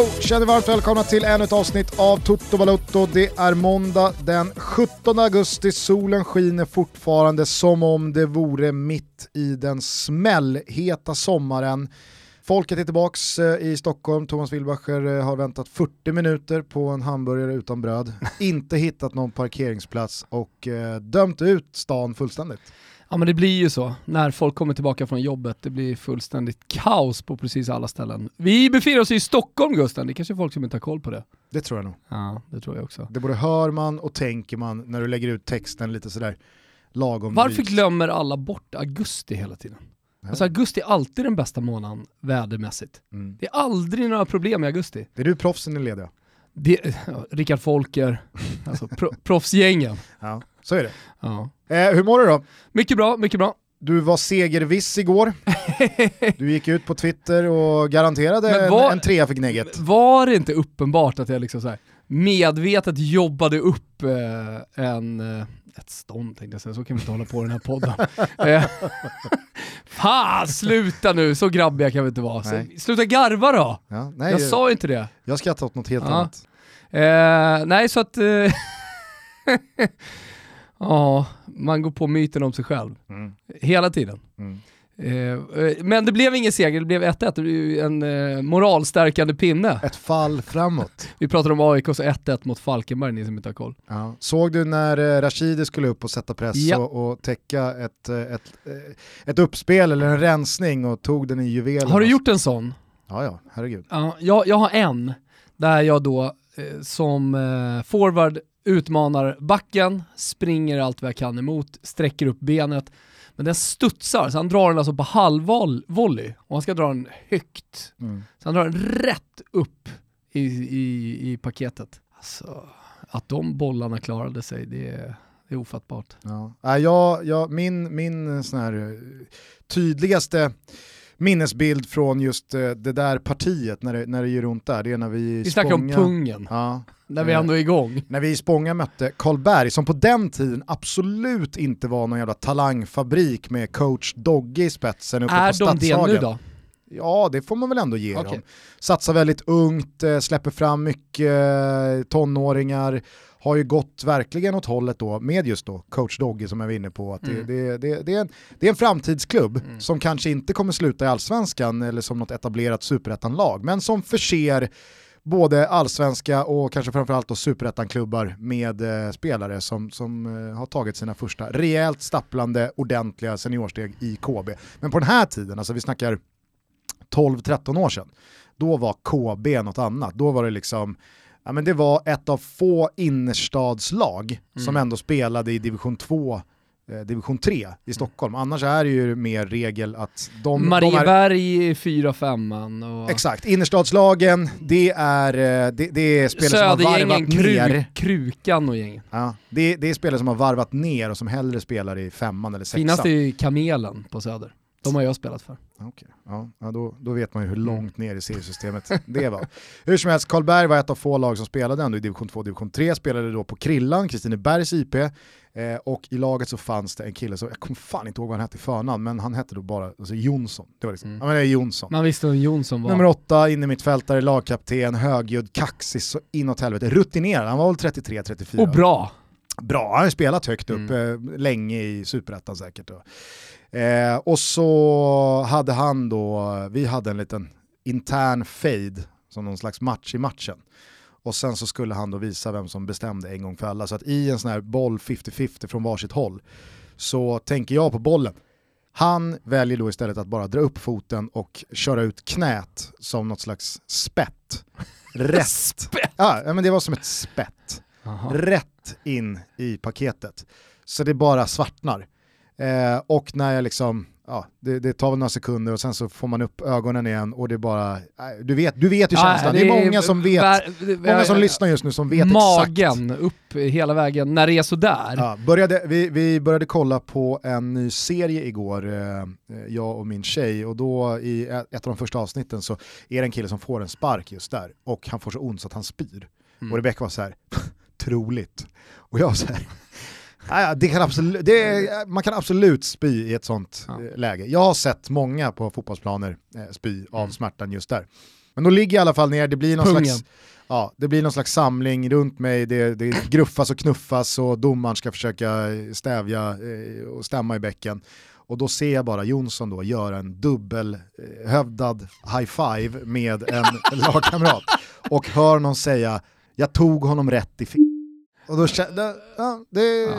Yo! Känner varmt välkomna till ännu ett avsnitt av Toto Balotto. Det är måndag den 17 augusti, solen skiner fortfarande som om det vore mitt i den smällheta sommaren. Folket är tillbaka eh, i Stockholm, Thomas Wilbacher eh, har väntat 40 minuter på en hamburgare utan bröd, inte hittat någon parkeringsplats och eh, dömt ut stan fullständigt. Ja men det blir ju så, när folk kommer tillbaka från jobbet, det blir fullständigt kaos på precis alla ställen. Vi befinner oss i Stockholm Gusten, det är kanske är folk som inte har koll på det. Det tror jag nog. Ja, det tror jag också. Det både hör man och tänker man när du lägger ut texten lite sådär lagom Varför drygt. glömmer alla bort augusti hela tiden? Ja. Alltså augusti är alltid den bästa månaden vädermässigt. Mm. Det är aldrig några problem i augusti. Det är du proffsen är lediga. Det, ja, Rickard Folker, alltså pro, proffsgängen. Ja, så är det. Ja. Eh, hur mår du då? Mycket bra, mycket bra. Du var segerviss igår. Du gick ut på Twitter och garanterade vad- en, en trea för Gnägget. Var det inte uppenbart att jag liksom så här medvetet jobbade upp eh, en, eh, ett stånd tänkte jag säga, så kan vi inte hålla på den här podden. eh, fan, sluta nu, så grabbiga kan vi inte vara. Så, sluta garva då! Ja, nej, jag sa inte det. jag skrattar åt något helt Ja. annat. Eh, nej, så att... Ja, man går på myten om sig själv. Mm. Hela tiden. Mm. Eh, eh, men det blev ingen seger, det blev 1-1. Det blev en eh, moralstärkande pinne. Ett fall framåt. Vi pratar om AIKs 1-1 mot Falkenberg, ni som inte har koll. Ja. Såg du när eh, Rashidi skulle upp och sätta press Ja. och, och täcka ett, ett, ett uppspel eller en rensning och tog den i juvelen? Har du gjort en sån? Ja, ja, herregud. Ja, jag, jag har en, där jag då som forward utmanar backen, springer allt vad jag kan emot, sträcker upp benet, men den studsar, så han drar den alltså på halvvolley och han ska dra den högt. Mm. Så han drar den rätt upp i, i, i paketet. Alltså, att de bollarna klarade sig, det är, det är ofattbart. Ja. Jag, jag, min min sån här eh, tydligaste minnesbild från just eh, det där partiet när det, när det gör ont där, det är när vi Vi snackar om pungen, Ja, när vi Eh, ändå är igång. när vi i Spånga mötte Karlberg som på den tiden absolut inte var någon jävla talangfabrik med coach Dogge i spetsen uppe Är på de det nu då? Ja, det får man väl ändå ge Okej. dem. Satsar väldigt ungt, eh, släpper fram mycket eh, tonåringar, har ju gått verkligen åt hållet då med just då coach Dogge som jag var inne på. Att det, Mm. det, det, det, är en, det är en framtidsklubb som kanske inte kommer sluta i allsvenskan eller som något etablerat superettanlag, men som förser både allsvenska och kanske framförallt då superettanklubbar med eh, spelare som, som eh, har tagit sina första rejält stapplande ordentliga seniorsteg i KB. Men på den här tiden, alltså vi snackar 12-13 år sedan, då var KB något annat. Då var det liksom, ja men det var ett av få innerstadslag som ändå spelade i division 2, eh, division 3 i Stockholm. Annars är det ju mer regel att de, de är Marieberg i 4-5 och Exakt, innerstadslagen, det är, eh, det, det är spelare som har varvat ner. kru, Krukan och gängen. Ja, det, det är spelare som har varvat ner och som hellre spelar i femman eller sexan. Finast är ju Kamelen på Söder. De har jag spelat för. Okej, ja, då, då vet man ju hur långt ner i seriesystemet det var. Hur som helst, Karlberg var ett av få lag som spelade ändå i division 2 division 3, spelade då på Krillan, Kristinebergs IP, eh, och i laget så fanns det en kille, som, jag kommer fan inte ihåg vad han hette i förnamn, men han hette då bara alltså Jonsson. Det var liksom, Mm. ja men det är Jonsson. Man visste vem Jonsson var. Nummer åtta, inne mittfältare, lagkapten, högljudd, kaxig så inåt helvete, rutinerad, han var väl 33-34. och bra. Bra, han har ju spelat högt upp Mm. eh, länge i superettan säkert. Då. Eh, och så hade han då, vi hade en liten intern fade som någon slags match i matchen. Och sen så skulle han då visa vem som bestämde en gång för alla. Så att i en sån här boll 50-50 från varsitt håll så tänker jag på bollen. Han väljer då istället att bara dra upp foten och köra ut knät som något slags spett. Rätt. Spett. Ja, men det var som ett spett Jaha. rätt in i paketet. Så det bara svartnar. Eh, och när jag liksom, ja, det, det tar väl några sekunder och sen så får man upp ögonen igen och det bara, nej, du vet, du vet ju känslan. det är många som vet, vär- många som lyssnar just nu som vet exakt. Magen upp hela vägen när det är sådär. Ja, började, vi, vi började kolla på en ny serie igår, eh, jag och min tjej, och då i ett av de första avsnitten så är det en kille som får en spark just där och han får så ont så att han spyr. Mm. Och Rebecca var så här, troligt. Och jag var så här, "Ja, det kan absolut, det man kan absolut spy i ett sånt Ja. eh, läge. Jag har sett många på fotbollsplaner eh, spy av Mm. smärtan just där. Men då ligger jag i alla fall ner, det blir någon Pungen. slags Ja, det blir någon slags samling runt mig, det, det gruffas och knuffas och domaren ska försöka stävja eh, och stämma i bäcken. Och då ser jag bara Jonsson då göra en dubbelhövdad high five med en lagkamrat. Och hör någon säga, jag tog honom rätt i f***. Och då känner ja, det är Ja.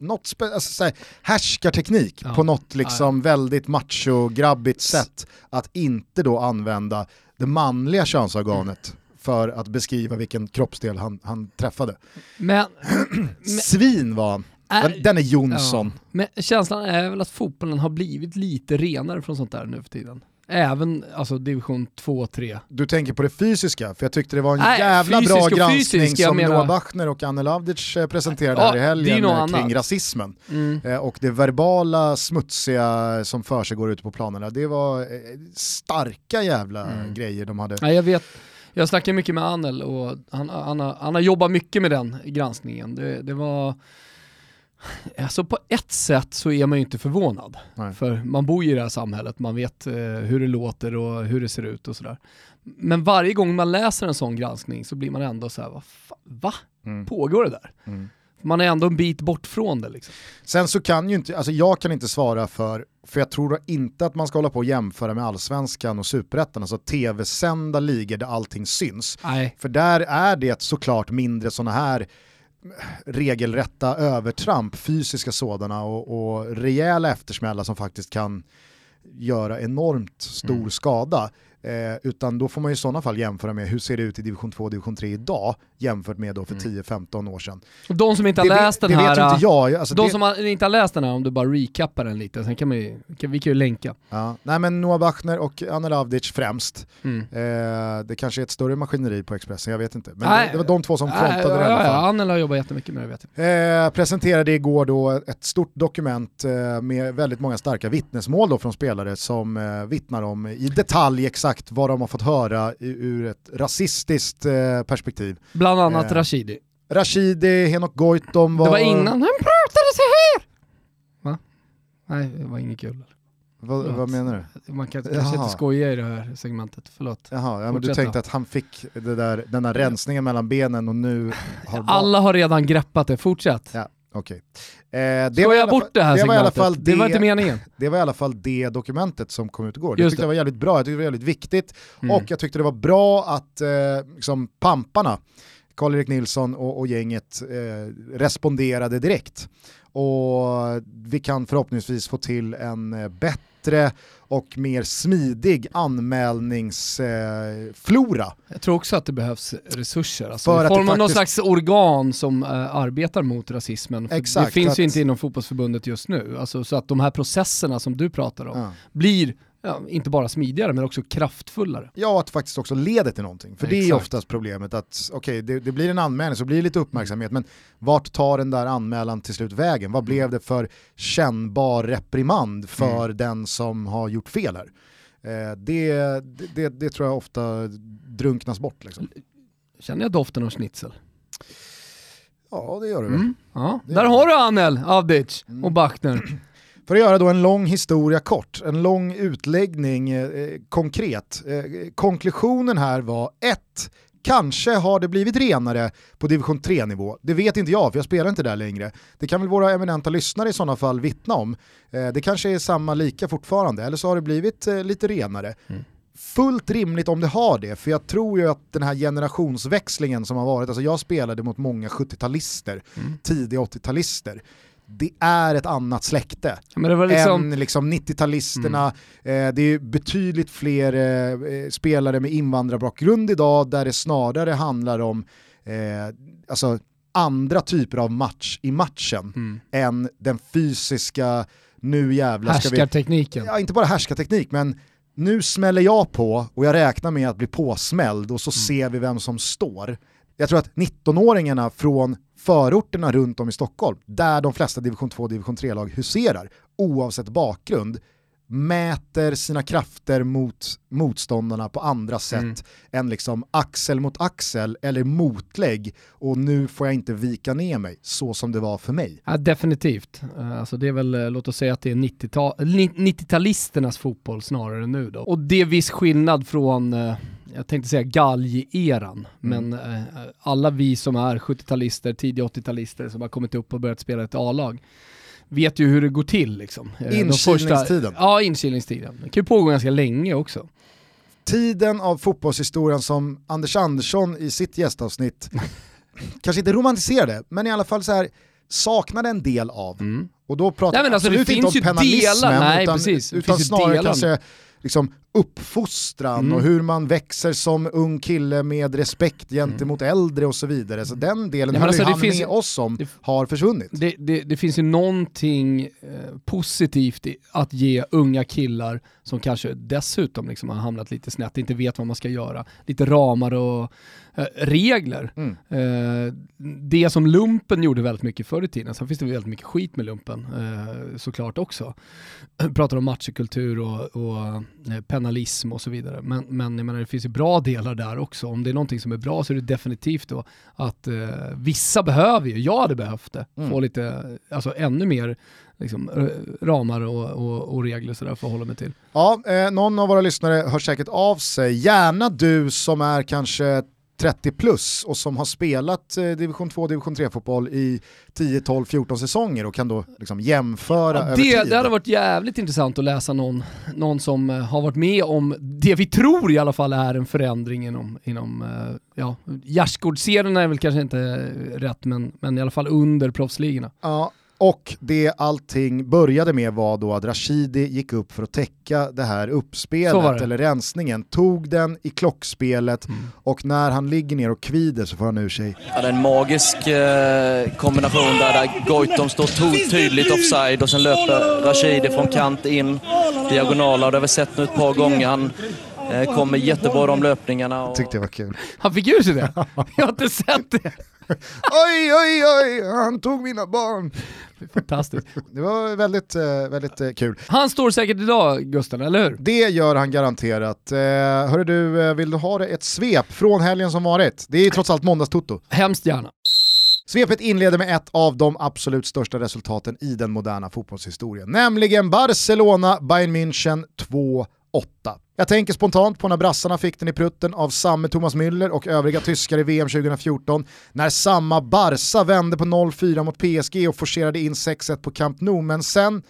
något spe- alltså, så här, härskarteknik Ja. på något liksom väldigt macho-grabbigt sätt att inte då använda det manliga könsorganet för att beskriva vilken kroppsdel han, han träffade. Men, Svin var han. Den, den är Jonsson. ja. men känslan är väl att fotbollen har blivit lite renare från sånt där nu för tiden. Även alltså division 2 3. Du tänker på det fysiska, för jag tyckte det var en Nej, jävla bra granskning fysisk, som menar- Noah Bachner och Anne Lavdic eh, presenterade Ja, här i helgen eh, annat. kring rasismen. Mm. Eh, Och det verbala smutsiga som för sig går ute på planerna, det var eh, starka jävla Mm. grejer de hade. Nej, jag vet, jag snackar mycket med Anel och han, han, har, han har jobbat mycket med den granskningen. Det, det var, alltså på ett sätt så är man ju inte förvånad. Nej. För man bor ju i det här samhället, man vet eh, hur det låter och hur det ser ut och sådär. Men varje gång man läser en sån granskning så blir man ändå så här, va? va? Mm. Pågår det där? Mm. Man är ändå en bit bort från det liksom. Sen så kan ju inte, alltså jag kan inte svara för, för jag tror inte att man ska hålla på och jämföra med allsvenskan och superettan, alltså tv-sända ligor där allting syns. Nej. För där är det såklart mindre sådana här regelrätta övertramp, fysiska sådana och, och rejäla eftersmällar som faktiskt kan göra enormt stor Mm. skada. Eh, utan då får man i sådana fall jämföra med hur ser det ut i division 2 och division 3 idag jämfört med då för Mm. 10-15 år sedan. De som inte har det läst den det här... vet ju inte jag. Alltså de det, som har, inte har läst den här, om du bara recappar den lite, sen kan, man ju, kan vi kan ju länka. ja. Nej men Noah Bachner och Anna Lavdic främst. Mm. Eh, det kanske är ett större maskineri på Expressen, jag vet inte. Men Nej. det, var de två som Nej, frontade det i ja, alla fall. ja, Annel har jobbat jättemycket med det vet jag. Eh, presenterade igår då ett stort dokument eh, med väldigt många starka vittnesmål då från spelare som eh, vittnar om i detalj exakt vad de har fått höra i, ur ett rasistiskt eh, perspektiv. Bland annat Eh, Rashidi. Rashidi, Henok Goitom var... Det var innan han pratade så här. Va? Nej, det var inget kul. Vad, vad menar du? Man kan kanske inte skoja i det här segmentet, förlåt. Jaha, ja, men du tänkte att han fick det där, den där rensningen mellan benen och nu har... Alla har redan greppat det, fortsätt. Ja, okej. Eh, det var alla bort det här det var i alla segmentet. fall det var inte meningen. Det var i alla fall det dokumentet som kom ut igår. Det Just tyckte det. jag var jävligt bra, jag tyckte det var jävligt viktigt. Mm. Och jag tyckte det var bra att eh, liksom pamparna, Karl-Erik Nilsson och, och gänget eh, responderade direkt. Och vi kan förhoppningsvis få till en eh, bättre och mer smidig anmälningsflora. Jag tror också att det behövs resurser, alltså För i form av någon faktiskt- slags organ som eh, arbetar mot rasismen. Exakt, det finns ju att- inte inom fotbollsförbundet just nu. Alltså, så att de här processerna som du pratar om Ja. blir ja, inte bara smidigare men också kraftfullare. Ja, att faktiskt också leder till någonting. För det är Exakt. oftast problemet att okej, det, det blir en anmälan så blir det lite uppmärksamhet, men vart tar den där anmälan till slut vägen? Vad blev det för kännbar reprimand för Mm. den som har gjort fel här? Eh, det, det, det, tror jag ofta drunknas bort. Liksom. Känner jag doften av schnitzel? Ja, det gör det väl. Mm. Ja. Där har du Anel, Avdic Mm. och Bachner. För att göra då en lång historia kort, en lång utläggning eh, konkret. Eh, konklusionen här var ett, Kanske har det blivit renare på division 3-nivå. Det vet inte jag, för jag spelar inte där längre. Det kan väl våra eminenta lyssnare i sådana fall vittna om. Eh, det kanske är samma lika fortfarande, eller så har det blivit eh, lite renare. Mm. Fullt rimligt om det har det, för jag tror ju att den här generationsväxlingen som har varit, alltså jag spelade mot många 70-talister, Mm. tidiga 80-talister. Det är ett annat släkte Ja, liksom, än liksom 90-talisterna. Eh, det är betydligt fler eh, eh, spelare med invandrarbakgrund idag där det snarare handlar om eh, alltså, andra typer av match i matchen mm. än den fysiska, nu jävlar ska vi... härskartekniken. Ja, inte bara härskarteknik, men nu smäller jag på och jag räknar med att bli påsmälld och så ser vi vem som står. Jag tror att 19-åringarna från förorterna runt om i Stockholm, där de flesta division 2 och division 3-lag huserar, oavsett bakgrund, mäter sina krafter mot motståndarna på andra sätt mm. än liksom axel mot axel eller motlägg och nu får jag inte vika ner mig så som det var för mig. Ja, definitivt. Eh, alltså det är väl, eh, låt oss säga att det är 90-talisternas fotboll snarare nu då. Och det är viss skillnad från eh, jag tänkte säga galgeran, mm. men eh, alla vi som är 70-talister, tidiga 80-talister som har kommit upp och börjat spela ett A-lag vet ju hur det går till. Liksom. Eh, inkilningstiden. ja, inkilningstiden. Det kan ju pågå ganska länge också. Tiden av fotbollshistorien som Anders Andersson i sitt gästavsnitt kanske inte romantiserade, men i alla fall så här saknade en del av. Mm. Och då pratar jag alltså, absolut inte om penalismen, Nej, utan, precis. utan snarare kanske liksom uppfostran mm. och hur man växer som ung kille med respekt gentemot mm. äldre och så vidare. Så den delen ja, alltså, han finns, med oss om det, har försvunnit. Det, det, det, finns ju någonting eh, positivt i att ge unga killar som kanske dessutom liksom har hamnat lite snett, inte vet vad man ska göra, lite ramar och regler. Mm. Eh, det som lumpen gjorde väldigt mycket förr i tiden, sen finns det väldigt mycket skit med lumpen eh, såklart också. Pratar om matchkultur och, och eh, penalism och så vidare. Men, men jag menar, det finns ju bra delar där också. Om det är någonting som är bra så är det definitivt då att eh, vissa behöver ju, jag hade behövt det, mm. få lite, alltså ännu mer liksom, ramar och, och, och regler sådär för att hålla mig till. Ja, eh, någon av våra lyssnare hör säkert av sig. Gärna du som är kanske 30 plus och som har spelat eh, division 2 division 3 fotboll i 10, 12, 14 säsonger och kan då liksom jämföra ja, det, över tid. Det hade varit jävligt intressant att läsa någon, någon som eh, har varit med om det vi tror i alla fall är en förändring inom, inom eh, ja, gärdsgårdsserien är väl kanske inte rätt men, men i alla fall under proffsligorna. Ja, och det allting började med var då att Rashidi gick upp för att täcka det här uppspelet, eller rensningen, tog den i klockspelet mm. och när han ligger ner och kvider så får han ur sig. Ja, det är en magisk eh, kombination där, där Goitom står tydligt offside och sen löper Rashidi från kant in diagonala och det har vi sett nu ett par gånger. Han eh, kommer jättebra de löpningarna. Och... Tyckte det var kul. Han fick ur sig det? Jag har inte sett det. oj, oj, oj, han tog mina barn. Fantastiskt. Det var väldigt, eh, väldigt eh, kul. Han står säkert idag, Gusten, eller hur? Det gör han garanterat. Hörru du, vill du ha ett svep från helgen som varit? Det är trots allt måndagstoto. Hemskt gärna. Svepet inleder med ett av de absolut största resultaten i den moderna fotbollshistorien, nämligen Barcelona-Bayern München 2 8. Jag tänker spontant på när brassarna fick den i prutten av samme Thomas Müller och övriga tyskar i VM 2014, när samma Barca vände på 0-4 mot PSG och forcerade in 6-1 på Camp Nou, men sen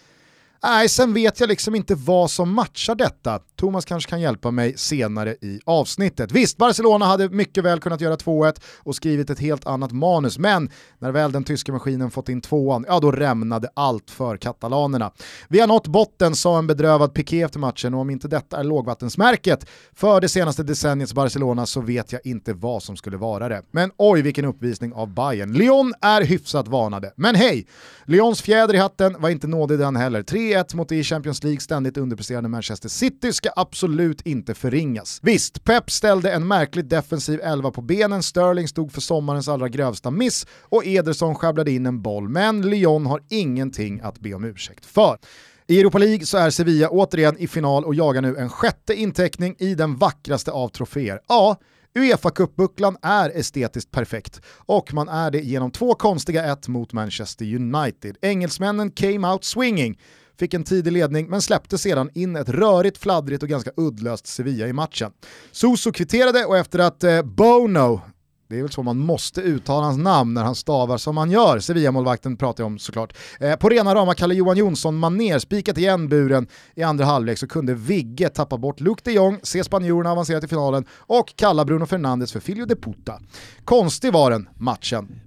Nej, sen vet jag liksom inte vad som matchar detta. Thomas kanske kan hjälpa mig senare i avsnittet. Visst, Barcelona hade mycket väl kunnat göra 2-1 och skrivit ett helt annat manus, men när väl den tyska maskinen fått in tvåan, ja då rämnade allt för katalanerna. Vi har nått botten, sa en bedrövad Piqué efter matchen, och om inte detta är lågvattensmärket för det senaste decenniets Barcelona så vet jag inte vad som skulle vara det. Men oj vilken uppvisning av Bayern. Lyon är hyfsat varnade, men hej! Lyons fjäder i hatten var inte nådig den heller. 3-1 mot det i Champions League ständigt underpresterande Manchester City ska absolut inte förringas. Visst, Pep ställde en märkligt defensiv elva på benen, Sterling stod för sommarens allra grövsta miss och Ederson sjabblade in en boll, men Lyon har ingenting att be om ursäkt för. I Europa League så är Sevilla återigen i final och jagar nu en sjätte inteckning i den vackraste av troféer. Ja, Uefa kuppbucklan är estetiskt perfekt och man är det genom två konstiga ett mot Manchester United. Engelsmännen came out swinging, fick en tidig ledning men släppte sedan in ett rörigt, fladdrigt och ganska uddlöst Sevilla i matchen. Soso kvitterade och efter att eh, Bono, det är väl så man måste uttala hans namn när han stavar som han gör. Sevilla-målvakten pratar jag om såklart. Eh, på rena rama Kalle Johan Jonsson maner spikat igen buren i andra halvlek så kunde Vigge tappa bort Luke de Jong, se spanjorerna avancera till finalen och kalla Bruno Fernandes för Filio de Puta. Konstig var den matchen.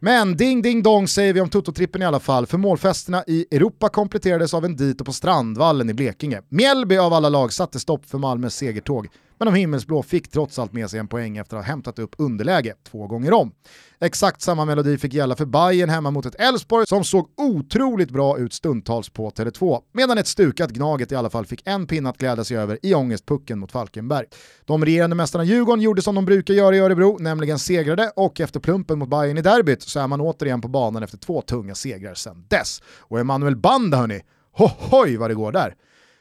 Men ding ding dong säger vi om Toto-trippen i alla fall, för målfesterna i Europa kompletterades av en dito på Strandvallen i Blekinge. Mjällby av alla lag satte stopp för Malmös segertåg, men de himmelsblå fick trots allt med sig en poäng efter att ha hämtat upp underläge två gånger om. Exakt samma melodi fick gälla för Bayern hemma mot ett Elfsborg som såg otroligt bra ut stundtals på Tele2, medan ett stukat Gnaget i alla fall fick en pinne att glädja sig över i ångestpucken mot Falkenberg. De regerande mästarna Djurgården gjorde som de brukar göra i Örebro, nämligen segrade och efter plumpen mot Bayern i derbyt så är man återigen på banan efter två tunga segrar sedan dess. Och Emanuel Banda hörni, hohoj vad det går där!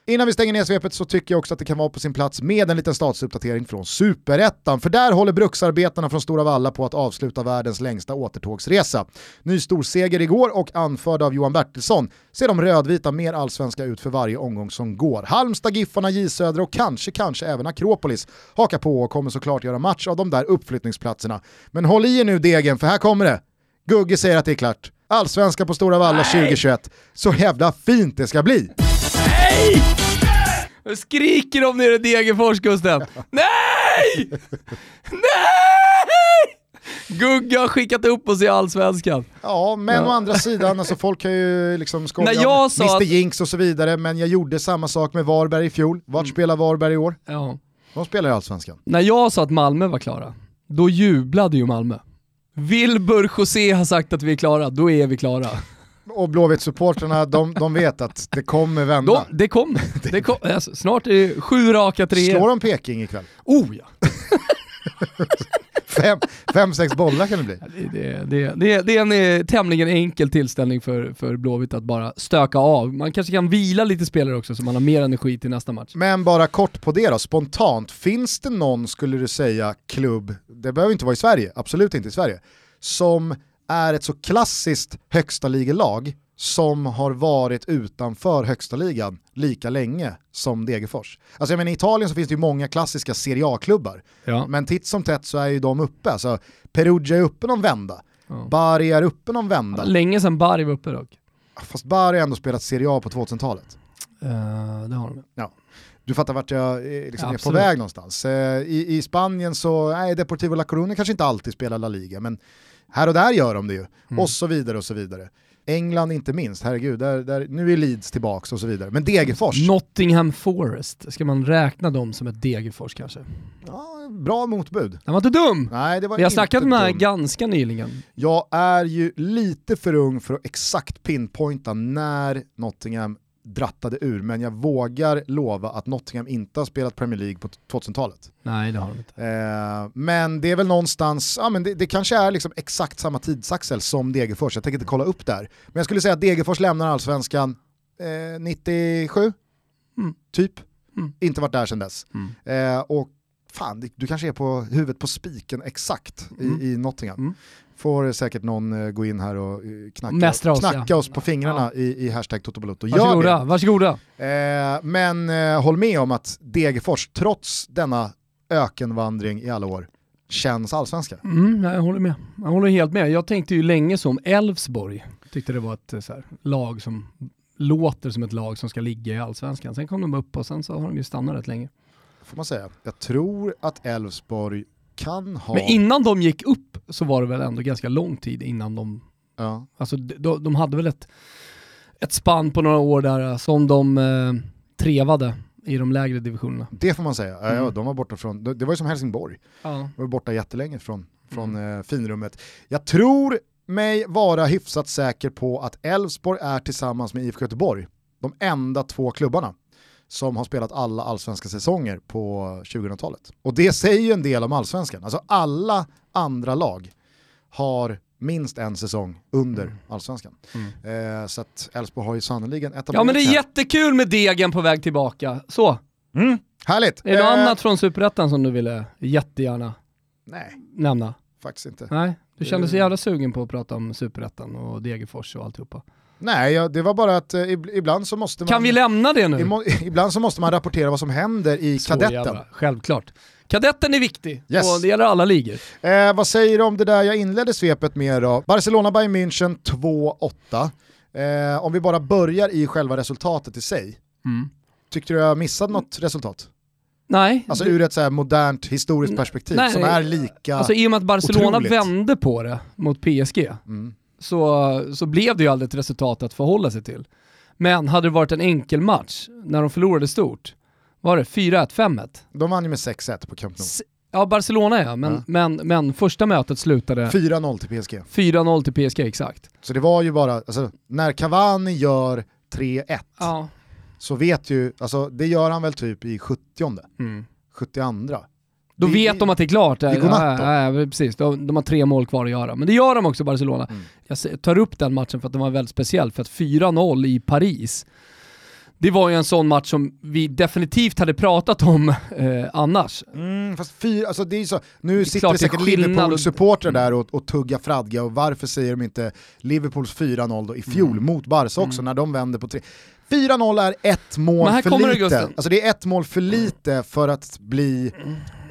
Innan vi stänger ner svepet så tycker jag också att det kan vara på sin plats med en liten statsuppdatering från Superettan, för där håller bruksarbetarna från Stora Valla på att avsluta världens längsta återtågsresa. Ny storseger igår och anförd av Johan Bertilsson ser de rödvita mer allsvenska ut för varje omgång som går. Halmstad, Giffarna, J Södra och kanske, kanske även Akropolis hakar på och kommer såklart göra match av de där uppflyttningsplatserna. Men håll i er nu degen, för här kommer det. Gugge säger att det är klart. Allsvenska på Stora Valla 2021. Så jävla fint det ska bli! Nej! Jag skriker de nere i Degerfors Gusten. Nej! Nej! Gugge har skickat upp oss i Allsvenskan. Ja, men Ja. å andra sidan, alltså folk har ju liksom skojat När jag sa Mr Jinx och så vidare, men jag gjorde samma sak med Varberg i fjol. Vart Mm. spelar Varberg i år? Ja. De spelar i Allsvenskan. När jag sa att Malmö var klara, då jublade ju Malmö. Wilbur José har sagt att vi är klara, då är vi klara. Och Blåvitt-supportrarna, de, de vet att det kommer vända. De, det kommer. Det kom, alltså, snart är det sju raka treor. Slår de Peking ikväll? Oh ja! Fem, fem, sex bollar kan det bli. Det, det, det, det, är en eh, tämligen enkel tillställning för, för Blåvitt att bara stöka av. Man kanske kan vila lite spelare också så man har mer energi till nästa match. Men bara kort på det då, spontant, finns det någon, skulle du säga, klubb, det behöver inte vara i Sverige, absolut inte i Sverige, som är ett så klassiskt högsta ligelag som har varit utanför högsta ligan lika länge som Degerfors. Alltså jag menar i Italien så finns det ju många klassiska Serie A-klubbar, Ja. men titt som tätt så är ju de uppe. Alltså, Perugia är uppe någon vända, Ja. Bari är uppe någon vända, Länge sedan Bari var uppe dock. fast Bari har ändå spelat Serie A på 2000-talet. Uh, det har de. Du fattar vart jag eh, liksom är på väg någonstans. Eh, I, I Spanien så, nej Deportivo La Coruña kanske inte alltid spelar La Liga, men här och där gör de det ju. Mm. Och så vidare och så vidare. England inte minst, herregud, där, där, nu är Leeds tillbaka och så vidare. Men Degerfors, Nottingham Forest, ska man räkna dem som ett Degerfors kanske? ja, bra motbud. Den var inte dum! Nej, det var Vi har snackat om det här ganska nyligen. Jag är ju lite för ung för att exakt pinpointa när Nottingham drattade ur, men jag vågar lova att Nottingham inte har spelat Premier League på 2000-talet. Nej det har de inte. Eh, men det är väl någonstans, ja men det, det kanske är liksom exakt samma tidsaxel som Degerfors, jag tänker inte kolla upp där. Men jag skulle säga att Degerfors lämnar allsvenskan eh, 97, Mm. typ. Mm. Inte varit där sedan dess. Mm. Eh, och fan, du kanske är på huvudet på spiken exakt Mm. i, i Nottingham. Mm. Får säkert någon eh, gå in här och eh, knacka, oss, knacka ja. oss på fingrarna i, i hashtag Totobalutto. Gör Varsågoda, varsågoda. Eh, men eh, håll med om att Degerfors, trots denna ökenvandring i alla år, känns allsvenska. Mm, nej, jag håller med. Jag håller helt med. Jag tänkte ju länge som Elfsborg. Tyckte det var ett eh, så här, lag som låter som ett lag som ska ligga i allsvenskan. Sen kom de upp och sen så har de ju stannat rätt länge. Får man säga. Jag tror att Elfsborg kan ha... Men innan de gick upp så var det väl ändå ganska lång tid innan de, ja. alltså de, de, de hade väl ett, ett spann på några år där eh, som de eh, trevade i de lägre divisionerna. Det får man säga. Ja, ja, Mm. de var borta från, det var ju som Helsingborg, Ja. de var borta jättelänge från, från eh, finrummet. Jag tror mig vara hyfsat säker på att Elfsborg är tillsammans med IFK Göteborg de enda två klubbarna som har spelat alla allsvenska säsonger på 2000-talet. Och det säger ju en del om allsvenskan. Alltså alla andra lag har minst en säsong under Mm. allsvenskan. Mm. Eh, så att Elfsborg har ju sannoliken etablerat ja men det är här. jättekul med Degen på väg tillbaka. Så, Mm, härligt! är det något Eh, annat från Superettan som du ville jättegärna Nej, nämna? faktiskt inte. Nej, du kände så jävla sugen på att prata om Superettan och Degerfors och alltihopa. Nej, ja, det var bara att eh, ib- ibland så måste man... Kan vi lämna det nu? Imo- Ibland så måste man rapportera vad som händer i Så kadetten. jävla, Självklart. Kadetten är viktig Yes. och det gäller alla ligor. Eh, vad säger du om det där jag inledde svepet med då? Barcelona Bayern München 2-8. Eh, om vi bara börjar i själva resultatet i sig. Mm. Tyckte du jag missade något resultat? Nej, Alltså ur ett så här modernt historiskt perspektiv nej, som är lika... alltså i och med att Barcelona otroligt. vände på det mot PSG mm. Så, så blev det ju aldrig ett resultat att förhålla sig till. Men hade det varit en enkel match när de förlorade stort, var det 4-1, 5-1? De vann ju med 6-1 på Camp Nou. S- Ja, Barcelona ja, men, Ja. Men, men första mötet slutade 4-0 till PSG. 4-0 till PSG exakt. Så det var ju bara, alltså, när Cavani gör 3-1 Ja. så vet ju, alltså det gör han väl typ i 70 Mm. 72 Då Det- vet de att det är klart. det godnatt ja, ja, precis. De, de har tre mål kvar att göra. Men det gör de också Barcelona. Mm. Jag tar upp den matchen för att den var väldigt speciell. För att 4-0 i Paris, det var ju en sån match som vi definitivt hade pratat om eh, annars. Mm, fast fyra, alltså det är så, nu är sitter det det säkert. Liverpool-supportrar där och, och tuggar fradga och varför säger de inte Liverpools 4-0 då i fjol Mm. mot Barca också när de vänder på tre. 4-0 är ett mål för det, lite. Gusten. Alltså det är ett mål för lite för att bli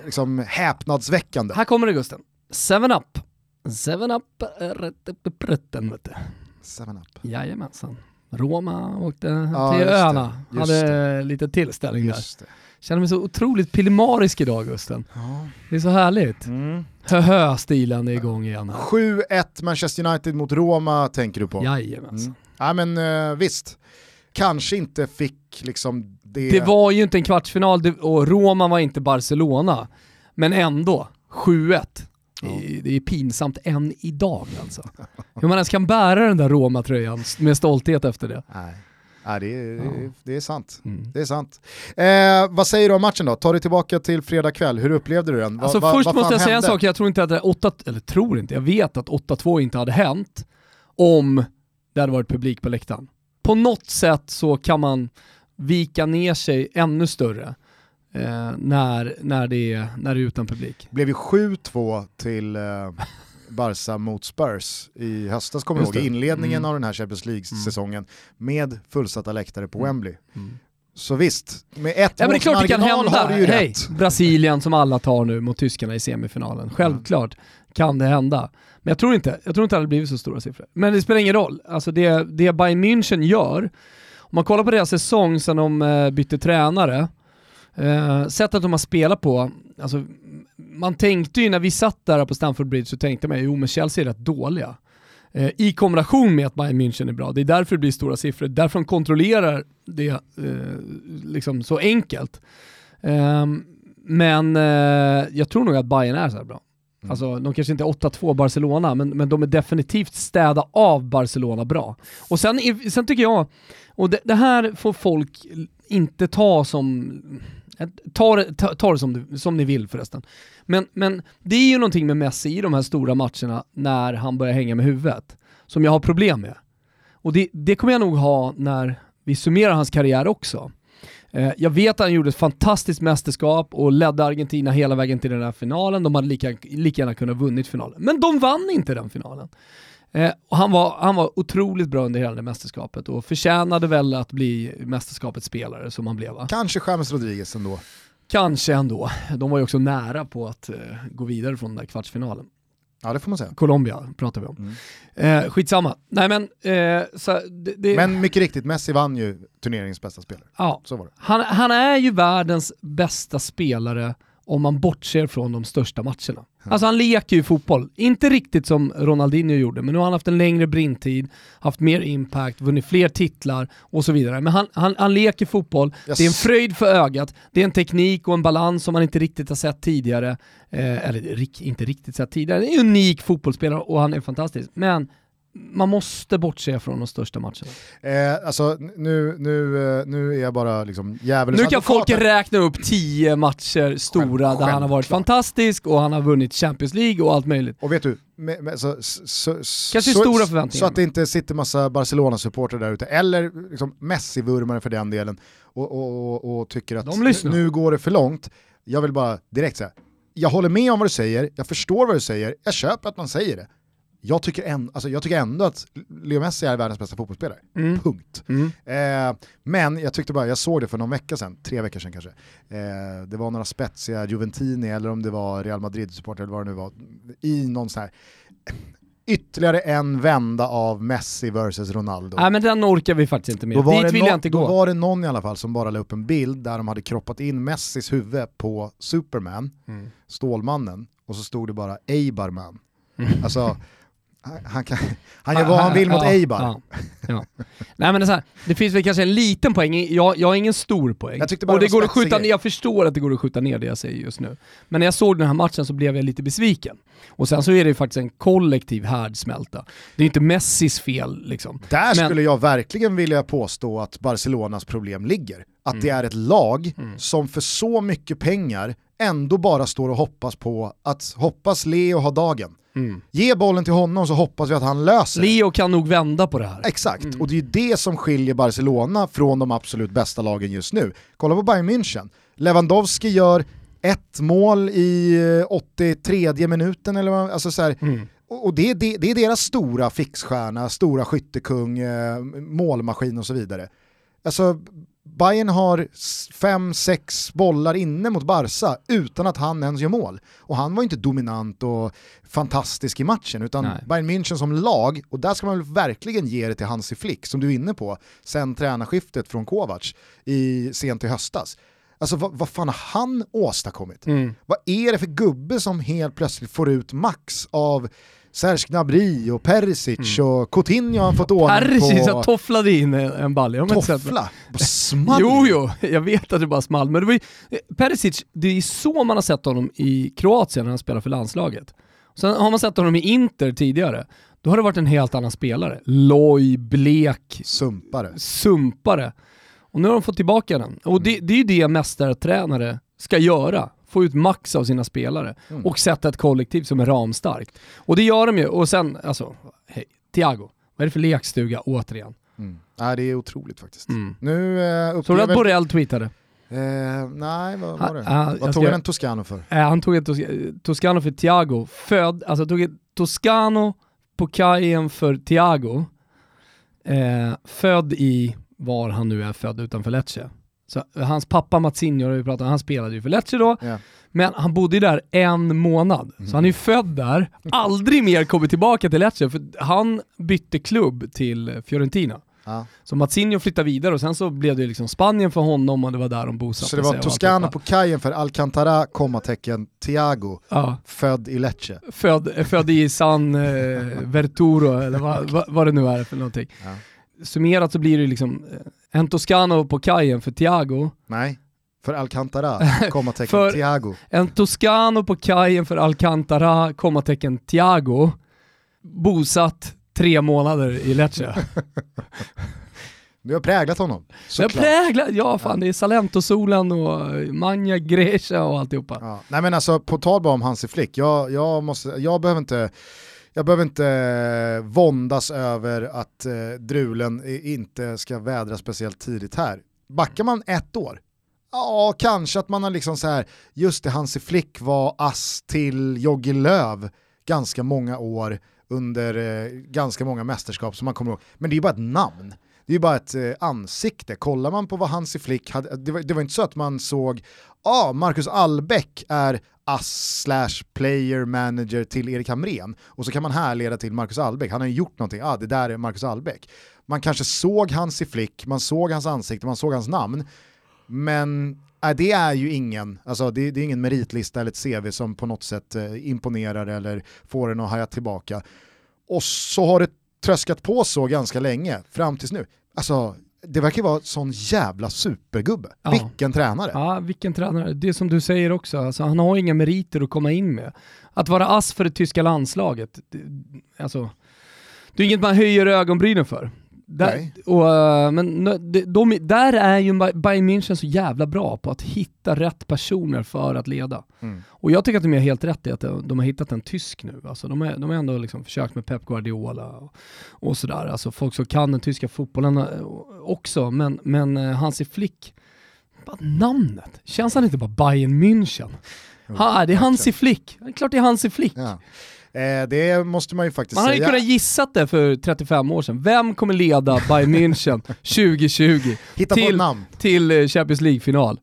liksom, häpnadsväckande. Här kommer det Gusten. 7-Up. 7-Up, eh, rätt upp i prutten vet du. Seven up. Jajamensan. Roma åkte Ja, till just det. öarna, Just hade lite tillställning där. Just det. Känner mig så otroligt pillemarisk idag Gusten. Ja. Det är så härligt. Mm. Höhö-stilen är igång igen här. 7-1 Manchester United mot Roma tänker du på? Jajamensan. Mm. Ja men eh, visst, kanske inte fick liksom det... Det var ju inte en kvartsfinal och Roma var inte Barcelona. Men ändå, 7-1. Det är- Det är pinsamt än idag alltså. Hur man ens kan bära den där Roma-tröjan med stolthet efter det. Nej, Nej det, är, är, det är sant. Mm. Det är sant. Eh, vad säger du om matchen då? Ta dig tillbaka till fredag kväll, hur upplevde du den? Va- Alltså va- först måste jag säga en hände? sak, jag tror inte att det 8, eller tror inte, jag vet att 8-2 inte hade hänt om det hade varit publik på läktaren. På något sätt så kan man vika ner sig ännu större eh, när, när, det är, när det är utan publik. Det blev ju 7-2 till eh, Barca mot Spurs i höstas kommer jag ihåg, i inledningen Mm. av den här Champions League-säsongen med fullsatta läktare på Wembley. Mm. Så visst, med ett Ja men det är klart det kan hända. har du ju Hej, rätt. Brasilien som alla tar nu mot tyskarna i semifinalen. Självklart kan det hända. Men jag tror inte, jag tror inte att det hade blivit så stora siffror. Men det spelar ingen roll. Alltså det, det Bayern München gör, om man kollar på deras säsong sedan de eh, bytte tränare, eh, sättet de har spelat på, alltså, man tänkte ju när vi satt där på Stamford Bridge så tänkte man jo men Chelsea är rätt dåliga. Eh, I kombination med att Bayern München är bra. Det är därför det blir stora siffror, därför de kontrollerar det eh, liksom så enkelt. Ehm, men eh, jag tror nog att Bayern är så här bra. Mm. Alltså de kanske inte är 8-2 Barcelona, men, men de är definitivt städa av Barcelona bra. Och sen, sen tycker jag, och det, det här får folk inte ta som, ta det, ta, ta det som, du- som ni vill förresten. Men, men det är ju någonting med Messi i de här stora matcherna när han börjar hänga med huvudet, som jag har problem med. Och det, det kommer jag nog ha när vi summerar hans karriär också. Eh, Jag vet att han gjorde ett fantastiskt mästerskap och ledde Argentina hela vägen till den här finalen. De hade lika, lika gärna kunnat vunnit finalen. Men de vann inte den finalen. Eh, och han, var, han var otroligt bra under hela det mästerskapet och förtjänade väl att bli mästerskapets spelare som han blev va? Kanske James Rodriguez ändå. Kanske ändå. De var ju också nära på att eh, gå vidare från den där kvartsfinalen. Ja det får man säga. Colombia pratar vi om. Mm. Eh, skitsamma. Nej men, eh, så det, det, Men mycket riktigt, Messi vann ju turneringens bästa spelare. ja. Så var det. Han, han är ju världens bästa spelare om man bortser från de största matcherna. Alltså han leker ju fotboll, inte riktigt som Ronaldinho gjorde, men nu har han haft en längre brintid, haft mer impact, vunnit fler titlar och så vidare. Men han, han, han leker fotboll, Jag det är en fröjd för ögat, det är en teknik och en balans som man inte riktigt har sett tidigare. Eh, eller inte riktigt sett tidigare, det är en unik fotbollsspelare och han är fantastisk. Men man måste bortse från de största matcherna. Eh, alltså nu, nu, eh, nu är jag bara liksom djävulens Nu kan folk räkna upp tio matcher stora Själv- där han har varit självklart. fantastisk och han har vunnit Champions League och allt möjligt. Och vet du, med, med, så, så, Kanske så, stora förväntningar. Så att det inte sitter massa Barcelona-supportrar där ute, eller liksom Messi-vurmare för den delen, och, och, och, och tycker att nu går det för långt. Jag vill bara direkt säga, jag håller med om vad du säger, jag förstår vad du säger, jag köper att man säger det. Jag tycker, en, alltså jag tycker ändå att Leo Messi är världens bästa fotbollsspelare. Mm. Punkt. Eh, men jag tyckte bara, jag såg det för någon vecka sedan, tre veckor sedan kanske. Eh, det var några spetsiga Juventini eller om det var Real Madrid-supporter eller vad det nu var. I någon sån här, ytterligare en vända av Messi versus Ronaldo. Nej men den orkar vi faktiskt inte med. Då var, Dit det vill nå- jag inte då gå. var det någon i alla fall som bara la upp en bild där de hade kroppat in Messis huvud på Superman, Mm. Stålmannen, och så stod det bara Eibarman. Mm. Alltså, han, han, kan, han gör vad han vill mot Ja, Eibar. ja, ja. Nej men det, är så här, det finns väl kanske en liten poäng, jag, jag har ingen stor poäng. Jag och det går att skjuta ner, jag förstår att det går att skjuta ner det jag säger just nu. Men när jag såg den här matchen så blev jag lite besviken. Och sen så är det ju faktiskt en kollektiv härdsmälta. Det är inte Messis fel liksom. Där Men- skulle jag verkligen vilja påstå att Barcelonas problem ligger. Att Mm. det är ett lag som för så mycket pengar ändå bara står och hoppas på att hoppas Leo har dagen. Mm. Ge bollen till honom så hoppas vi att han löser det. Leo kan nog vända på det här. Exakt, och det är ju det som skiljer Barcelona från de absolut bästa lagen just nu. Kolla på Bayern München. Lewandowski gör ett mål i eh, 83 minuten eller vad, alltså så här, Mm. och och det, är det, det är deras stora fixstjärna, stora skyttekung, eh, målmaskin och så vidare. Alltså Bayern har fem, sex bollar inne mot Barca utan att han ens gör mål. Och han var inte dominant och fantastisk i matchen, utan Nej. Bayern München som lag, och där ska man väl verkligen ge det till Hansi Flick, som du är inne på, sen tränarskiftet från Kovac i, sent i höstas. Alltså vad, vad fan har han åstadkommit? Mm. Vad är det för gubbe som helt plötsligt får ut max av Serge Gnabry och Perisic och Coutinho har han fått ordning Mm. Perisic på jag tofflade in en, det. toffla. Small. Jo, jo, jag vet att det bara small, men det var ju, Perisic, det är så man har sett honom i Kroatien när han spelar för landslaget. Sen har man sett honom i Inter tidigare, då har det varit en helt annan spelare. Loj, blek, Sumpare. sumpare. Och nu har de fått tillbaka den. Och det, det är ju det mästartränare ska göra. Få ut max av sina spelare. Mm. Och sätta ett kollektiv som är ramstarkt. Och det gör de ju. Och sen, alltså, hej, Thiago. Vad är det för lekstuga återigen? Mm. Nej, det är otroligt faktiskt. Mm. Nu eh, Såg du att. Borrell tweetade? Eh, nej, vad var det? Ah, vad tog han en Toscano för? Eh, han tog ett Tos Toscano för Thiago, född, alltså tog ett Toscano på kajen för Thiago, eh, född i var han nu är född utanför Lecce. Så hans pappa Matsinho, vi pratat om, han spelade ju för Lecce då, Ja. men han bodde ju där en månad. Så han är ju född där, aldrig mer kommit tillbaka till Lecce, för han bytte klubb till Fiorentina. Ja. Så Matsinho flyttade vidare och sen så blev det liksom Spanien för honom och det var där de bosatte Så det sig var Toscano alltihopa. på kajen för Alcantara, kommatecken, Thiago, Ja. född i Lecce. född, född i San eh, Verturo eller vad, vad, vad det nu är för någonting. Ja. Summerat så blir det liksom eh, en Toscano på kajen för Thiago, Nej, för Alcantara, kommatecken För- Thiago. en Toscano på kajen för Alcantara, kommatecken Thiago, bosatt tre månader i Lecce. Du har präglat honom. Jag såklart. präglar, ja fan det är Salento-solen och eh, Magna Grecia och alltihopa. Ja. Nej men alltså på tal bara om Hansi Flick, jag, jag, måste, jag behöver inte jag behöver inte eh, våndas över att eh, drulen inte ska vädra speciellt tidigt här. Backar man ett år, ja kanske att man har liksom så här, just det Hansi Flick var ass till Jogge Löv ganska många år under eh, ganska många mästerskap som man kommer ihåg. Men det är ju bara ett namn. Det är ju bara ett eh, ansikte. Kollar man på vad Hansi Flick hade, det var, det var inte så att man såg, ja ah, Marcus Albeck är ass slash player manager till Erik Hamrén och så kan man härleda till Marcus Albeck, han har ju gjort någonting, ah det där är Marcus Albeck. Man kanske såg Hansi Flick, man såg hans ansikte, man såg hans namn, men äh, det är ju ingen, alltså det, det är ingen meritlista eller ett CV som på något sätt eh, imponerar eller får en att haja tillbaka. Och så har det tröskat på så ganska länge, fram tills nu. Alltså, det verkar vara sån jävla supergubbe. Ja. Vilken tränare. Ja, vilken tränare. Det som du säger också, alltså, han har inga meriter att komma in med. Att vara ass för det tyska landslaget, det, alltså, det är inget man höjer ögonbrynen för. Där, och, eh, men de, de, där är ju Bay- Bayern München så jävla bra på att hitta rätt personer för att leda. Mm. Och jag tycker att de är helt rätt i att de har hittat en tysk nu. Alltså de, är, de har ändå liksom försökt med Pep Guardiola och, och sådär. Alltså folk som kan den tyska fotbollen eh, också, men, men eh, Hansi Flick, bara namnet, känns han inte bara Bayern München? Ha, det är Hansi Flick, det är klart det är Hansi Flick. Ja. Eh, det måste man ju faktiskt Man hade säga. kunnat gissat det för 35 år sedan. Vem kommer leda Bayern München 2020 Hitta på ett till, till eh, Champions League-final?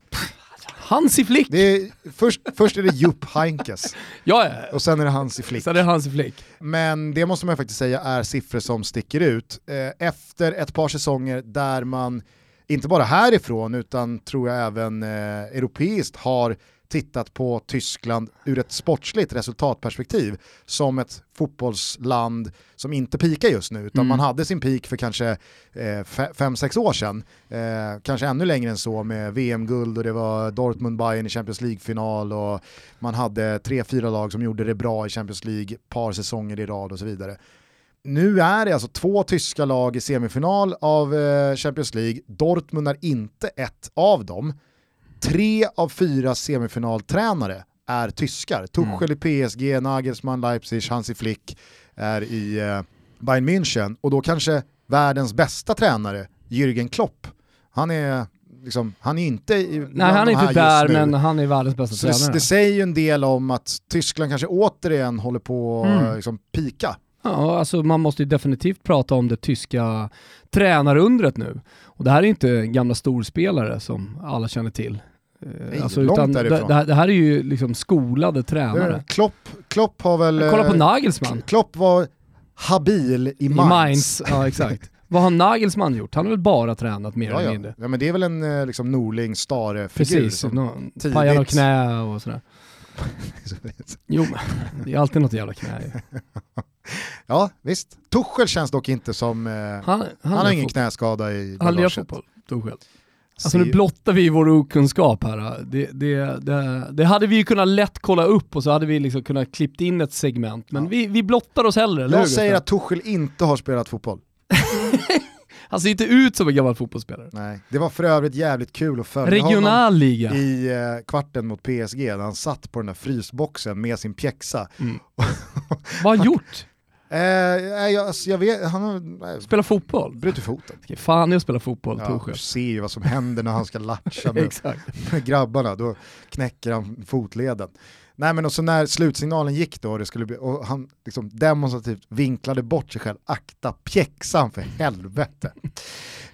Hansi Flick! Det är, först, först är det Jupp Heinkes Ja, och sen är det Hansi Flick. Det är Hansi Flick. Men det måste man faktiskt säga är siffror som sticker ut. Eh, Efter ett par säsonger där man, inte bara härifrån utan tror jag även eh, europeiskt har tittat på Tyskland ur ett sportsligt resultatperspektiv som ett fotbollsland som inte pikar just nu utan Mm. man hade sin peak för kanske eh, 5-6 år sedan. Eh, kanske ännu längre än så med VM-guld och det var Dortmund-Bayern i Champions League-final och man hade tre, fyra lag som gjorde det bra i Champions League par säsonger i rad och så vidare. Nu är det alltså två tyska lag i semifinal av eh, Champions League. Dortmund är inte ett av dem. Tre av fyra semifinaltränare är tyskar. Tuchel i PSG, Nagelsmann, Leipzig, Hansi Flick är i eh, Bayern München och då kanske världens bästa tränare, Jürgen Klopp, han är Liksom, han är inte i, Nej han är inte där men han är världens bästa så tränare. Det, det säger ju en del om att Tyskland kanske återigen håller på att mm. liksom, pika. Ja, alltså man måste ju definitivt prata om det tyska tränarundret nu. Och det här är inte gamla storspelare som alla känner till. Nej, alltså, utan det, det, här är ju liksom skolade tränare. Klopp, Klopp har väl... kolla på eh, Nagelsmann. Klopp var habil i. I Mainz. Ja exakt. Vad har Nagelsmann gjort? Han har väl bara tränat mer ja, eller mindre? Ja men det är väl en eh, liksom Norling Stare-figur. Precis, pajar och knä och sådär. jo men det är alltid något jävla knä Ja visst, Tuchel känns dock inte som, eh, han, han, han har ingen knäskada i Han lirar fotboll, Tuchel. Alltså nu blottar vi vår okunskap här. Det, det, det, det, hade vi ju kunnat lätt kolla upp och så hade vi liksom kunnat klippt in ett segment. Men ja. vi, vi blottar oss hellre, Jag säger att Tuchel inte har spelat fotboll. Han ser inte ut som en gammal fotbollsspelare. Nej, det var för övrigt jävligt kul att följa Regional liga. i eh, kvarten mot PSG när han satt på den där frysboxen med sin pjäxa. Mm. Vad har han gjort? Eh, jag, alltså, jag vet, han har... Spela fotboll? Brutit foten. Okej, fan är att spela fotboll, ja, Du ser ju vad som händer när han ska latcha med, med grabbarna, då knäcker han fotleden. Nej men och så när slutsignalen gick då det skulle bli, och han liksom demonstrativt vinklade bort sig själv, akta pjäxan för helvete.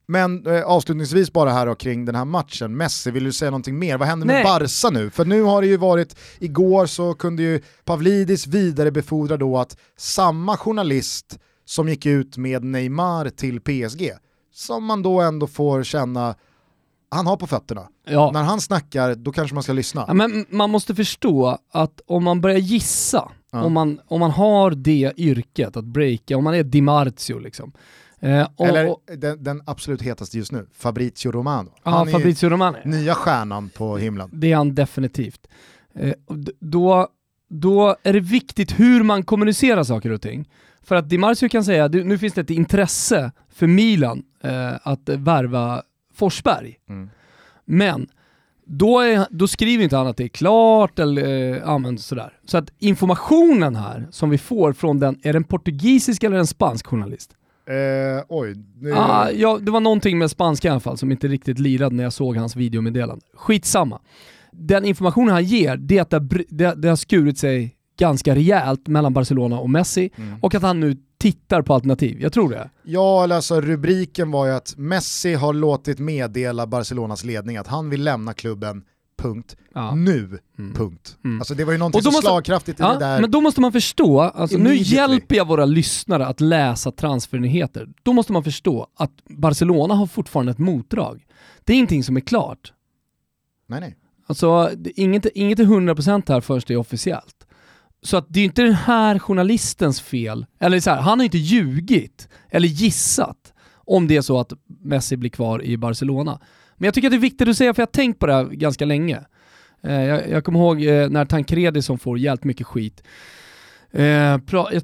Men eh, avslutningsvis bara här då, kring den här matchen, Messi, vill du säga någonting mer? Vad händer med Barca nu? För nu har det ju varit, igår så kunde ju Pavlidis vidarebefordra då att samma journalist som gick ut med Neymar till PSG, som man då ändå får känna han har på fötterna. Ja. När han snackar, då kanske man ska lyssna. Ja, men man måste förstå att om man börjar gissa, ja. om, man, om man har det yrket, att breaka, om man är Di Marzio liksom. Eh, och, Eller den, den, absolut hetaste just nu, Fabrizio Romano. Ja, han Fabrizio Romano. nya stjärnan på himlen. Det är han definitivt. Eh, då, då är det viktigt hur man kommunicerar saker och ting. För att Di Marzio kan säga, nu finns det ett intresse för Milan eh, att värva Forsberg. Mm. Men då, är, då skriver inte han att det är klart eller eh, ja, sådär. Så att informationen här som vi får från den, är den portugisisk eller en spansk journalist? Eh, oj. Det... Ah, ja, det var någonting med spanska i alla fall som inte riktigt lirade när jag såg hans videomeddelande. Skitsamma. Den informationen han ger, det är att det, det, har skurit sig ganska rejält mellan Barcelona och Messi mm. och att han nu tittar på alternativ. Jag tror det. Ja, alltså rubriken var ju att Messi har låtit meddela Barcelonas ledning att han vill lämna klubben punkt, ja. nu, mm. punkt. Mm. Alltså det var ju någonting så måste, slagkraftigt i ja, det där. Men då måste man förstå, alltså nu hjälper jag våra lyssnare att läsa transfernyheter. Då måste man förstå att Barcelona har fortfarande ett motdrag. Det är ingenting som är klart. Nej nej. Alltså inget, inget är 100% här förrän det är officiellt. Så att det är inte den här journalistens fel, eller så här, han har inte ljugit eller gissat om det är så att Messi blir kvar i Barcelona. Men jag tycker att det är viktigt att säga, för jag har tänkt på det här ganska länge. Eh, jag, jag kommer ihåg eh, när Tancredi som får jävligt mycket skit, eh, pra, jag,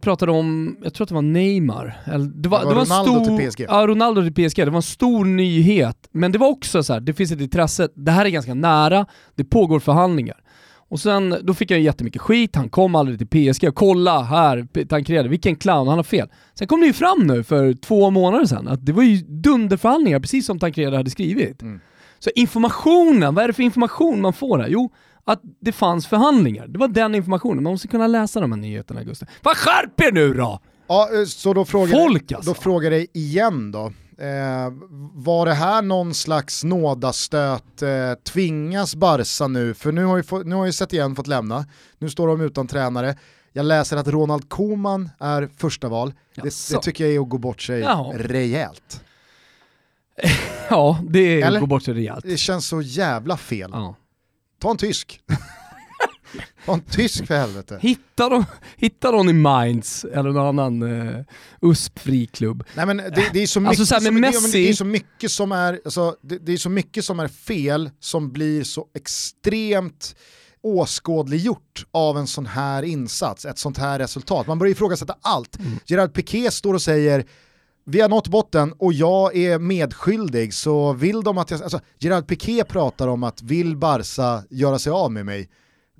pratade om, jag tror att det var Neymar. Det var, det var, det var Ronaldo stor, till PSG. Ja, Ronaldo till PSG. Det var en stor nyhet. Men det var också så här, det finns ett intresse, det här är ganska nära, det pågår förhandlingar. Och sen, då fick jag jättemycket skit, han kom aldrig till PSG, kolla här, Tancredi, vilken clown, han har fel. Sen kom det ju fram nu för två månader sedan att det var ju dunderförhandlingar, precis som Tancredi hade skrivit. Mm. Så informationen, vad är det för information man får här? Jo, att det fanns förhandlingar. Det var den informationen, man måste kunna läsa de här nyheterna Gustav. Vad skärp er nu då! Ja, eh, så då frågar, Folk alltså. då frågar jag igen då. Eh, var det här någon slags nådastöt? Eh, tvingas Barca nu? För nu har ju, få, nu har ju sett igen fått lämna. Nu står de utan tränare. Jag läser att Ronald Koeman är första val. Det, det, tycker jag är att gå bort sig Jaha. rejält. ja, det är Eller? att gå bort sig rejält. Det känns så jävla fel. Ja. Ta en tysk. En tysk för helvete. Hitta, dem, hitta någon i Mainz eller någon annan uh, USP-fri klubb. Nej men det, det är så mycket, alltså, som, Messi... det, är så mycket som är, alltså, det, det, är så mycket som är fel som blir så extremt åskådliggjort av en sån här insats, ett sånt här resultat. Man börjar ifrågasätta allt. Mm. Gerard Piqué står och säger vi har nått botten och jag är medskyldig så vill de att jag, alltså Gerard Piqué pratar om att vill Barca göra sig av med mig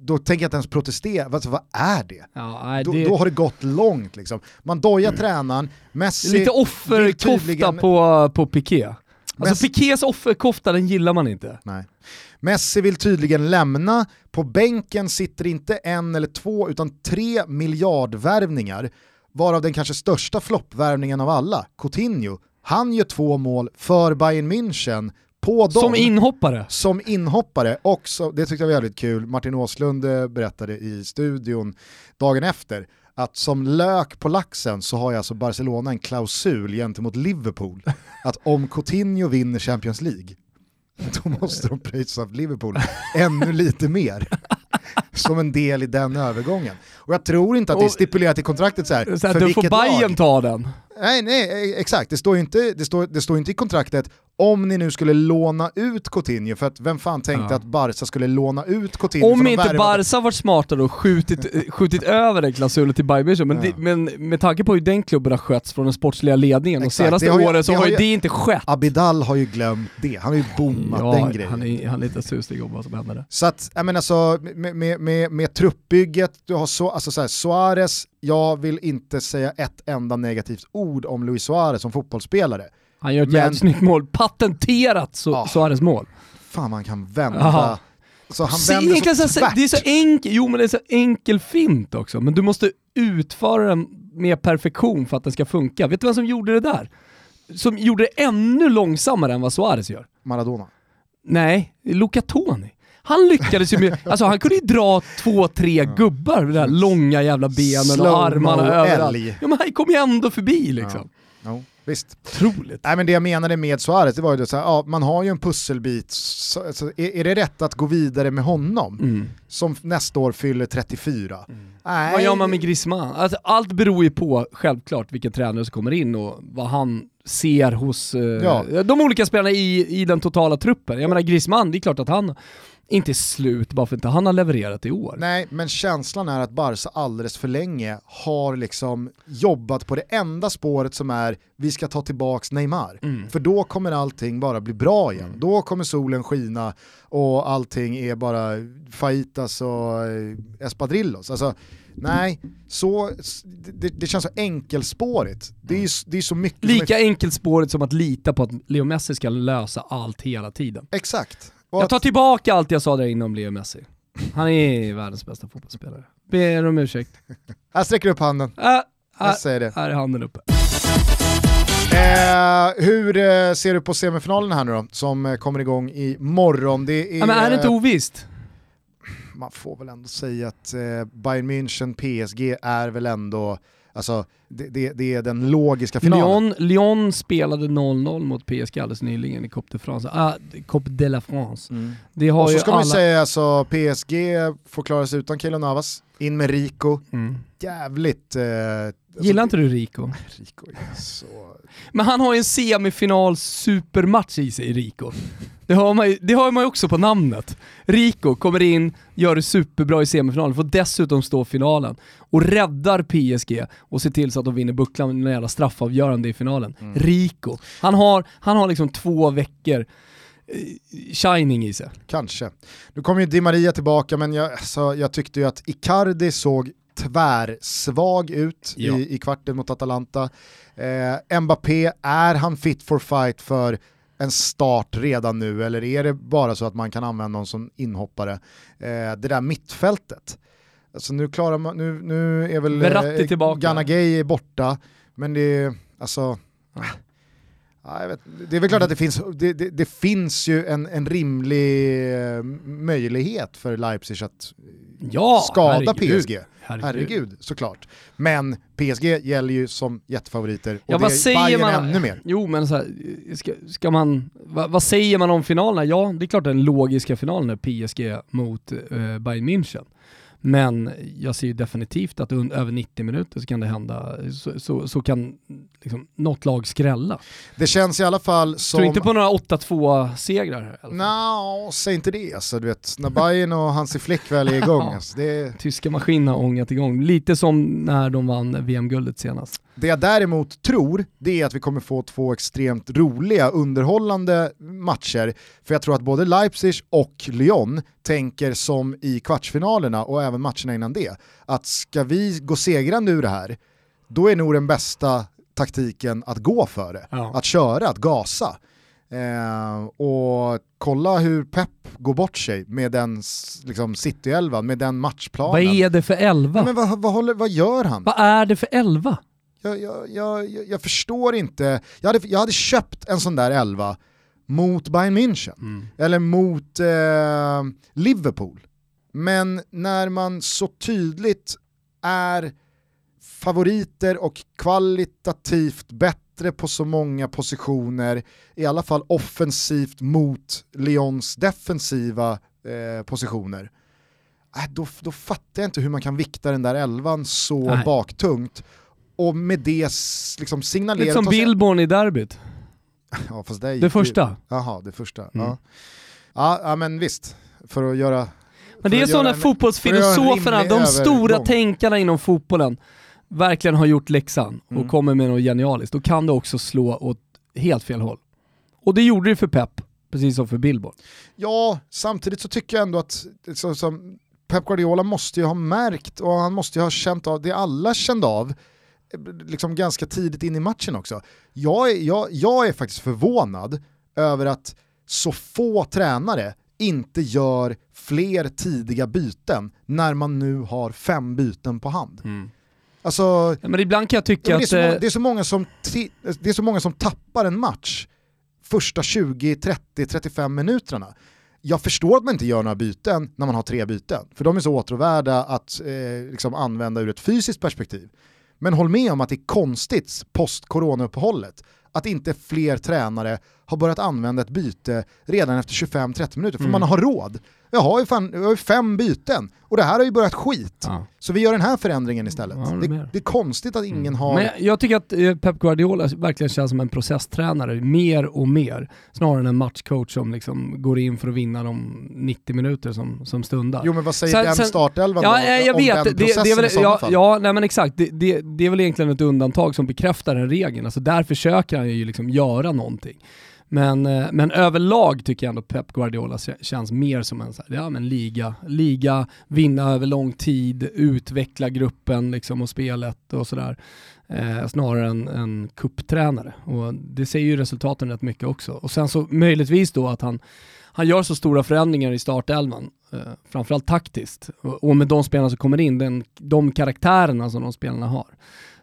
då tänker jag inte ens protestera, alltså, vad är det? Ja, nej, Då, det... då har det gått långt liksom. Man dojar tränaren, Messi... Lite offerkofta tydligen- på, på Piqué. Alltså Messi- Piqués offerkofta, den gillar man inte. Nej. Messi vill tydligen lämna, på bänken sitter inte en eller två utan tre miljardvärvningar, varav den kanske största floppvärvningen av alla, Coutinho. Han gör två mål för Bayern München på dem. Som inhoppare. som inhoppare och så, det tyckte jag var jävligt kul, Martin Åslund berättade i studion dagen efter att som lök på laxen så har ju alltså Barcelona en klausul gentemot Liverpool att om Coutinho vinner Champions League då måste de pröjsa av Liverpool ännu lite mer. Som en del i den övergången. Och jag tror inte att det är stipulerat i kontraktet så här, Så här, för då får Bayern lag. ta den. Nej, nej, exakt. Det står ju inte, det står, det står inte i kontraktet om ni nu skulle låna ut Coutinho, för att vem fan tänkte Ja. att Barca skulle låna ut Coutinho? Om de inte värvade- Barca varit smartare och skjutit, skjutit över den klausulen till Bayern München, men, Ja. det, men med tanke på hur den klubben har skötts från den sportsliga ledningen de Exakt, senaste det har ju- åren så har ju det inte skett. Abidal har ju glömt det, han har ju bommat den grejen. han är, han är inte susig om vad som händer där. Så att, jag menar så, med, med, med, med truppbygget, du har så, alltså så här, Suarez, jag vill inte säga ett enda negativt ord om Luis Suarez som fotbollsspelare. Han gör ett Men- jävligt snyggt mål, patenterat så, Ja. Suarez mål. Fan man kan vända, Aha. så han Se, vänder så så, det är så enkel, jo men det är så enkel fint också, men du måste utföra den med perfektion för att den ska funka. Vet du vem som gjorde det där? Som gjorde det ännu långsammare än vad Suarez gör? Maradona. Nej, Luca Toni. Han lyckades ju med, alltså han kunde ju dra två, tre gubbar med de här långa jävla benen och armarna överallt. Ja men han kom ju ändå förbi liksom. Jo, visst. Otroligt. Nej men det jag menade med Suarez, det var ju här, ja, man har ju en pusselbit, så, alltså, är, är det rätt att gå vidare med honom? Mm. Som nästa år fyller 34? Nej. Vad gör man med Griezmann? Alltså, allt beror ju på, självklart, vilken tränare som kommer in och vad han ser hos eh, Ja. de olika spelarna i, i den totala truppen. Jag menar Griezmann, det är klart att han inte är slut bara för att inte han har levererat i år. Nej, men känslan är att Barca alldeles för länge har liksom jobbat på det enda spåret som är vi ska ta tillbaks Neymar. Mm. För då kommer allting bara bli bra igen. Då kommer solen skina och allting är bara fajitas och eh, espadrillos. Alltså, nej, så, det, det känns så enkelspårigt. Det är, ju det är så mycket som är Lika enkelspårigt som att lita på att Leo Messi ska lösa allt hela tiden. Exakt. Jag tar tillbaka allt jag sa där inne om Leo Messi. Han är världens bästa fotbollsspelare. Ber om ursäkt. jag sträcker upp handen, Äh, äh, jag säger det. här är handen uppe. Eh, hur eh, ser du på semifinalen här nu då, som eh, kommer igång i morgon? Det är, Ja, men är det inte ovisst? man får väl ändå säga att eh, Bayern München, PSG är väl ändå, alltså det, det, det är den logiska finalen. Lyon, Lyon spelade 0-0 mot PSG alldeles nyligen i Coupe de France. Ah, Coupe de la France. Mm. Det har Och så ska man alla... ju säga alltså PSG får klara sig utan Keylor Navas, in med Rico, Mm. jävligt... Eh, alltså, Gillar inte du Rico? Rico är så... Men han har ju en semifinal supermatch i sig, Rico. Det har, man ju, det har man ju också på namnet. Rico kommer in, gör det superbra i semifinalen, får dessutom stå i finalen och räddar PSG och ser till så att de vinner bucklan med jävla straffavgörande i finalen. Rico. Han har, han har liksom två veckor eh, shining i sig. Kanske. Nu kommer ju Di Maria tillbaka men jag, alltså, jag tyckte ju att Icardi såg tvärsvag ut Ja. i, i kvarten mot Atalanta. Eh, Mbappé, är han fit for fight för en start redan nu eller är det bara så att man kan använda någon som inhoppare? Eh, det där mittfältet. Alltså nu klarar man, nu, nu är väl Verratti tillbaka. Ghana Gay är borta, men det är, alltså, Ja, vet, det är väl klart att det finns, det, det, det finns ju en, en rimlig eh, möjlighet för Leipzig att Ja, skada herregud. PSG. Herregud, såklart. Men PSG gäller ju som jättefavoriter och Ja, det vad är säger Bayern man? ännu mer. Jo men så här, ska, ska man, vad, vad säger man om finalerna? Ja, det är klart den logiska finalen är PSG mot eh, Bayern München. Men jag ser ju definitivt att över 90 minuter så kan det hända, så, så, så kan liksom, något lag skrälla. Det känns i alla fall som... Tror inte på några 8-2-segrar? No, säg inte det. Alltså, du vet, när Bayern och Hansi Flick väl är igång. alltså, det... Tyska maskinen har ångat igång. Lite som när de vann VM-guldet senast. Det jag däremot tror, det är att vi kommer få två extremt roliga, underhållande matcher. För jag tror att både Leipzig och Lyon tänker som i kvartsfinalerna och även matcherna innan det. Att ska vi gå segrande ur det här, då är nog den bästa taktiken att gå för det. Ja. Att köra, att gasa. Eh, och kolla hur Pep går bort sig med den liksom, City-elvan, med den matchplanen. Vad är det för elva? Ja, men vad, vad, håller, vad gör han? Vad är det för elva? Jag, jag, jag, jag- förstår inte. Jag hade, jag hade köpt en sån där elva mot Bayern München. Eller mot eh, Liverpool. Men när man så tydligt är favoriter och kvalitativt bättre på så många positioner, i alla fall offensivt mot Lyons defensiva eh, positioner, äh, då, då fattar jag inte hur man kan vikta den där elvan så Nej. baktungt och med det liksom signalera... Lite som Billborn i derbyt. Ja, fast det, Det första. Jaha, det första. Mm. Ja. Ja, ja, men visst. För att göra... Men det är så när fotbollsfilosoferna, de stora övergång. tänkarna inom fotbollen, verkligen har gjort läxan och Mm. kommer med något genialiskt, då kan det också slå åt helt fel håll. Och det gjorde det för Pep, precis som för Billborn. Ja, samtidigt så tycker jag ändå att så, som Pep Guardiola måste ju ha märkt och han måste ju ha känt av det alla kände av liksom ganska tidigt in i matchen också. Jag är, jag, jag är faktiskt förvånad över att så få tränare inte gör fler tidiga byten när man nu har fem byten på hand. Alltså, Ja, men ibland kan jag tycka Ja, det, att... många, eh, det, är så många som det är så många som tappar en match första 20, 30, 35 minuterna. Jag förstår att man inte gör några byten när man har tre byten, för de är så åtråvärda att eh, liksom använda ur ett fysiskt perspektiv. Men håll med om att det är konstigt post-corona-uppehållet att inte fler tränare har börjat använda ett byte redan efter 25-30 minuter, för Mm. man har råd. Jag har, ju fan, jag har ju fem byten och det här har ju börjat skit. Ja. Så vi gör den här förändringen istället. Ja, det är det, är konstigt att ingen har... Men jag- jag tycker att eh, Pep Guardiola verkligen känns som en processtränare, mer och mer. Snarare än en matchcoach som liksom går in för att vinna de 90 minuter som, som stundar. Jo men vad säger Sen- den sen- startelvan Ja, då, eh, jag om vet. den Det, det, är processen väl, i ja, fall? ja, nej men exakt. Det, det, det är väl egentligen ett undantag som bekräftar den regeln. Alltså där försöker han ju liksom göra någonting. Men, eh, men överlag tycker jag ändå Pep Guardiola känns mer som en så här, ja, men liga, liga, vinna över lång tid, utveckla gruppen liksom och spelet och sådär. Eh, snarare än en kupptränare. Och det säger ju resultaten rätt mycket också. Och sen så möjligtvis då att han, han gör så stora förändringar i startelvan, eh, framförallt taktiskt. Och, och med de spelarna som kommer in, den, de karaktärerna som de spelarna har.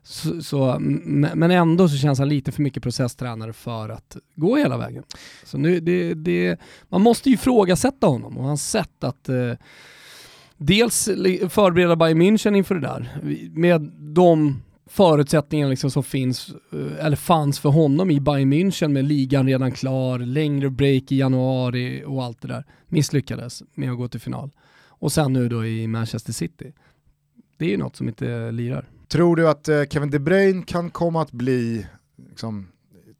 Så, så, men ändå så känns han lite för mycket processtränare för att gå hela vägen. Så nu, det, det, man måste ju ifrågasätta honom och hans sätt att eh, dels förbereda Bayern München inför det där, med de förutsättningar liksom som finns, eh, eller fanns för honom i Bayern München med ligan redan klar, längre break i januari och allt det där. Misslyckades med att gå till final. Och sen nu då i Manchester City. Det är ju något som inte lirar. Tror du att eh, Kevin De Bruyne kan komma att bli liksom,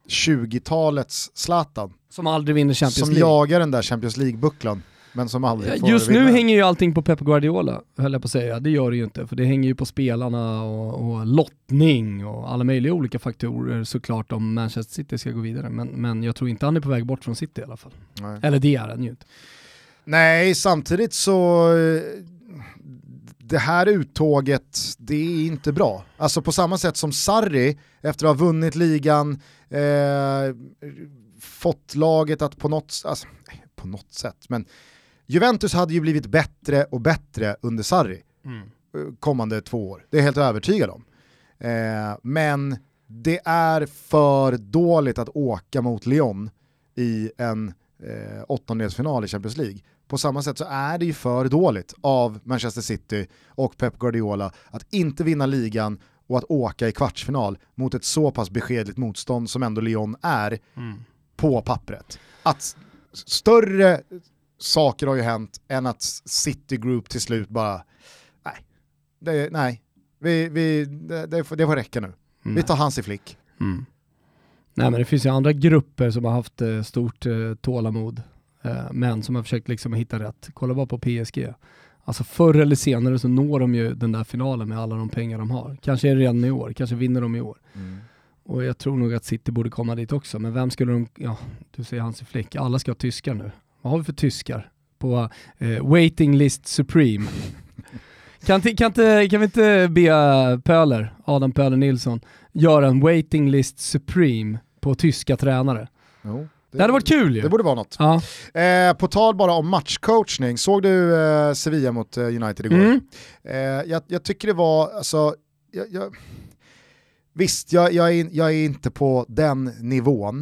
20-talets Zlatan? Som aldrig vinner Champions Som League. jagar den där Champions League-bucklan, men som aldrig får Just nu hänger ju allting på Pep Guardiola, höll jag på att säga. Det gör det ju inte, för det hänger ju på spelarna och, och lottning och alla möjliga olika faktorer såklart om Manchester City ska gå vidare. Men, men jag tror inte han är på väg bort från City i alla fall. Nej. Eller det är han ju inte. Nej, samtidigt så eh, det här uttåget, det är inte bra. Alltså på samma sätt som Sarri, efter att ha vunnit ligan, eh, fått laget att på något, alltså, på något sätt, men Juventus hade ju blivit bättre och bättre under Sarri eh, kommande två år. Det är jag helt övertygad om. Eh, men det är för dåligt att åka mot Lyon i en eh, åttondelsfinal i Champions League. På samma sätt så är det ju för dåligt av Manchester City och Pep Guardiola att inte vinna ligan och att åka i kvartsfinal mot ett så pass beskedligt motstånd som ändå Lyon är på pappret. Att större saker har ju hänt än att City Group till slut bara, nej, det, nej. Vi, vi, det, det, får, det får räcka nu. Vi tar Hansi Flick. Mm. Nej men det finns ju andra grupper som har haft eh, stort eh, tålamod, men som har försökt liksom hitta rätt. Kolla bara på PSG. Alltså förr eller senare så når de ju den där finalen med alla de pengar de har. Kanske är det redan i år, kanske vinner de i år. Mm. Och jag tror nog att City borde komma dit också, men vem skulle de, ja du säger Hansi Flick, alla ska ha tyskar nu. Vad har vi för tyskar på eh, waiting list supreme? kan, kan, kan vi inte be Pöler, Adam Pöler Nilsson, göra en waiting list supreme på tyska tränare? Jo, Det hade varit kul ju. Det borde vara något. Ja. Eh, på tal bara om matchcoachning, såg du eh, Sevilla mot eh, United igår? Mm. Eh, jag, jag tycker det var, alltså, jag, jag, visst jag, jag, är, jag är inte på den nivån,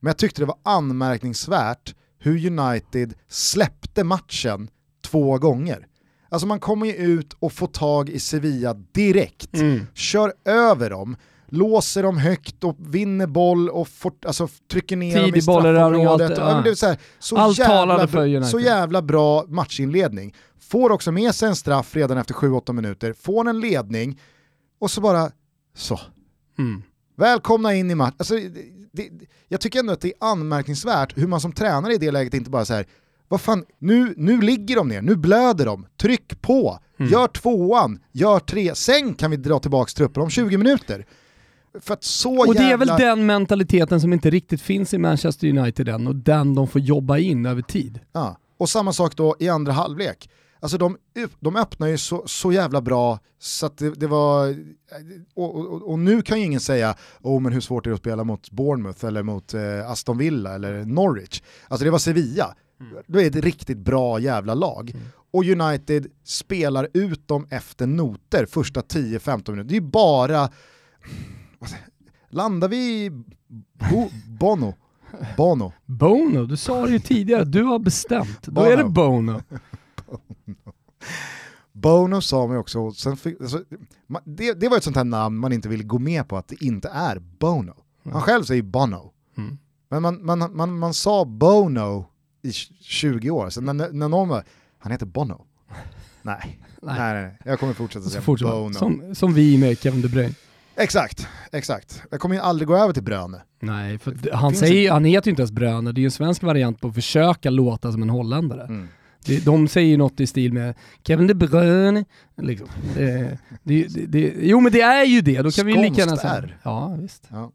men jag tyckte det var anmärkningsvärt hur United släppte matchen två gånger. Alltså man kommer ju ut och får tag i Sevilla direkt, Mm. kör över dem, låser dem högt och vinner boll och får, alltså, trycker ner dem i Tidig straffområdet. allt, Ja, det så, här, så, Allt jävla, för så jävla bra matchinledning. Får också med sig en straff redan efter 7-8 minuter, får en ledning och så bara så. Mm. Välkomna in i matchen. Alltså, jag tycker ändå att det är anmärkningsvärt hur man som tränare i det läget inte bara säger vad fan, nu, nu ligger de ner, nu blöder de, tryck på, Mm. gör tvåan, gör tre, sen kan vi dra tillbaka truppen om 20 minuter. För att så Och det är jävla... väl den mentaliteten som inte riktigt finns i Manchester United än och den de får jobba in över tid. Ja. Och samma sak då i andra halvlek. Alltså de, de öppnar ju så, så jävla bra så att det, det var... Och, och, och nu kan ju ingen säga oh, men hur svårt är det att spela mot Bournemouth eller mot eh, Aston Villa eller Norwich. Alltså det var Sevilla. Det är ett riktigt bra jävla lag. Och United spelar ut dem efter noter första 10-15 minuter. Det är ju bara... Landar vi i Bo, Bono? Bono. Bono, du sa det ju tidigare, du har bestämt. Då är det Bono. Bono sa mig också, sen fick, alltså, det, det var ett sånt här namn man inte vill gå med på att det inte är Bono. Han själv säger Bono. Mm. Men man, man, man, man sa Bono i tj- 20 år, så när, när någon var, han heter Bono. Nej. Nej. Nej, nej, jag kommer fortsätta säga Bono. som, som vi med Kevin De Bruyne. Exakt, exakt. Jag kommer ju aldrig gå över till Bröne. Nej, för han, säger, inte. han heter ju inte ens Bröner, det är ju en svensk variant på att försöka låta som en holländare. Mm. Det, de säger något i stil med Kevin De Bruyne. Liksom. Det, det, det, jo men det är ju det, då kan vi lika gärna Skånskt säga. Ja, visst. Ja.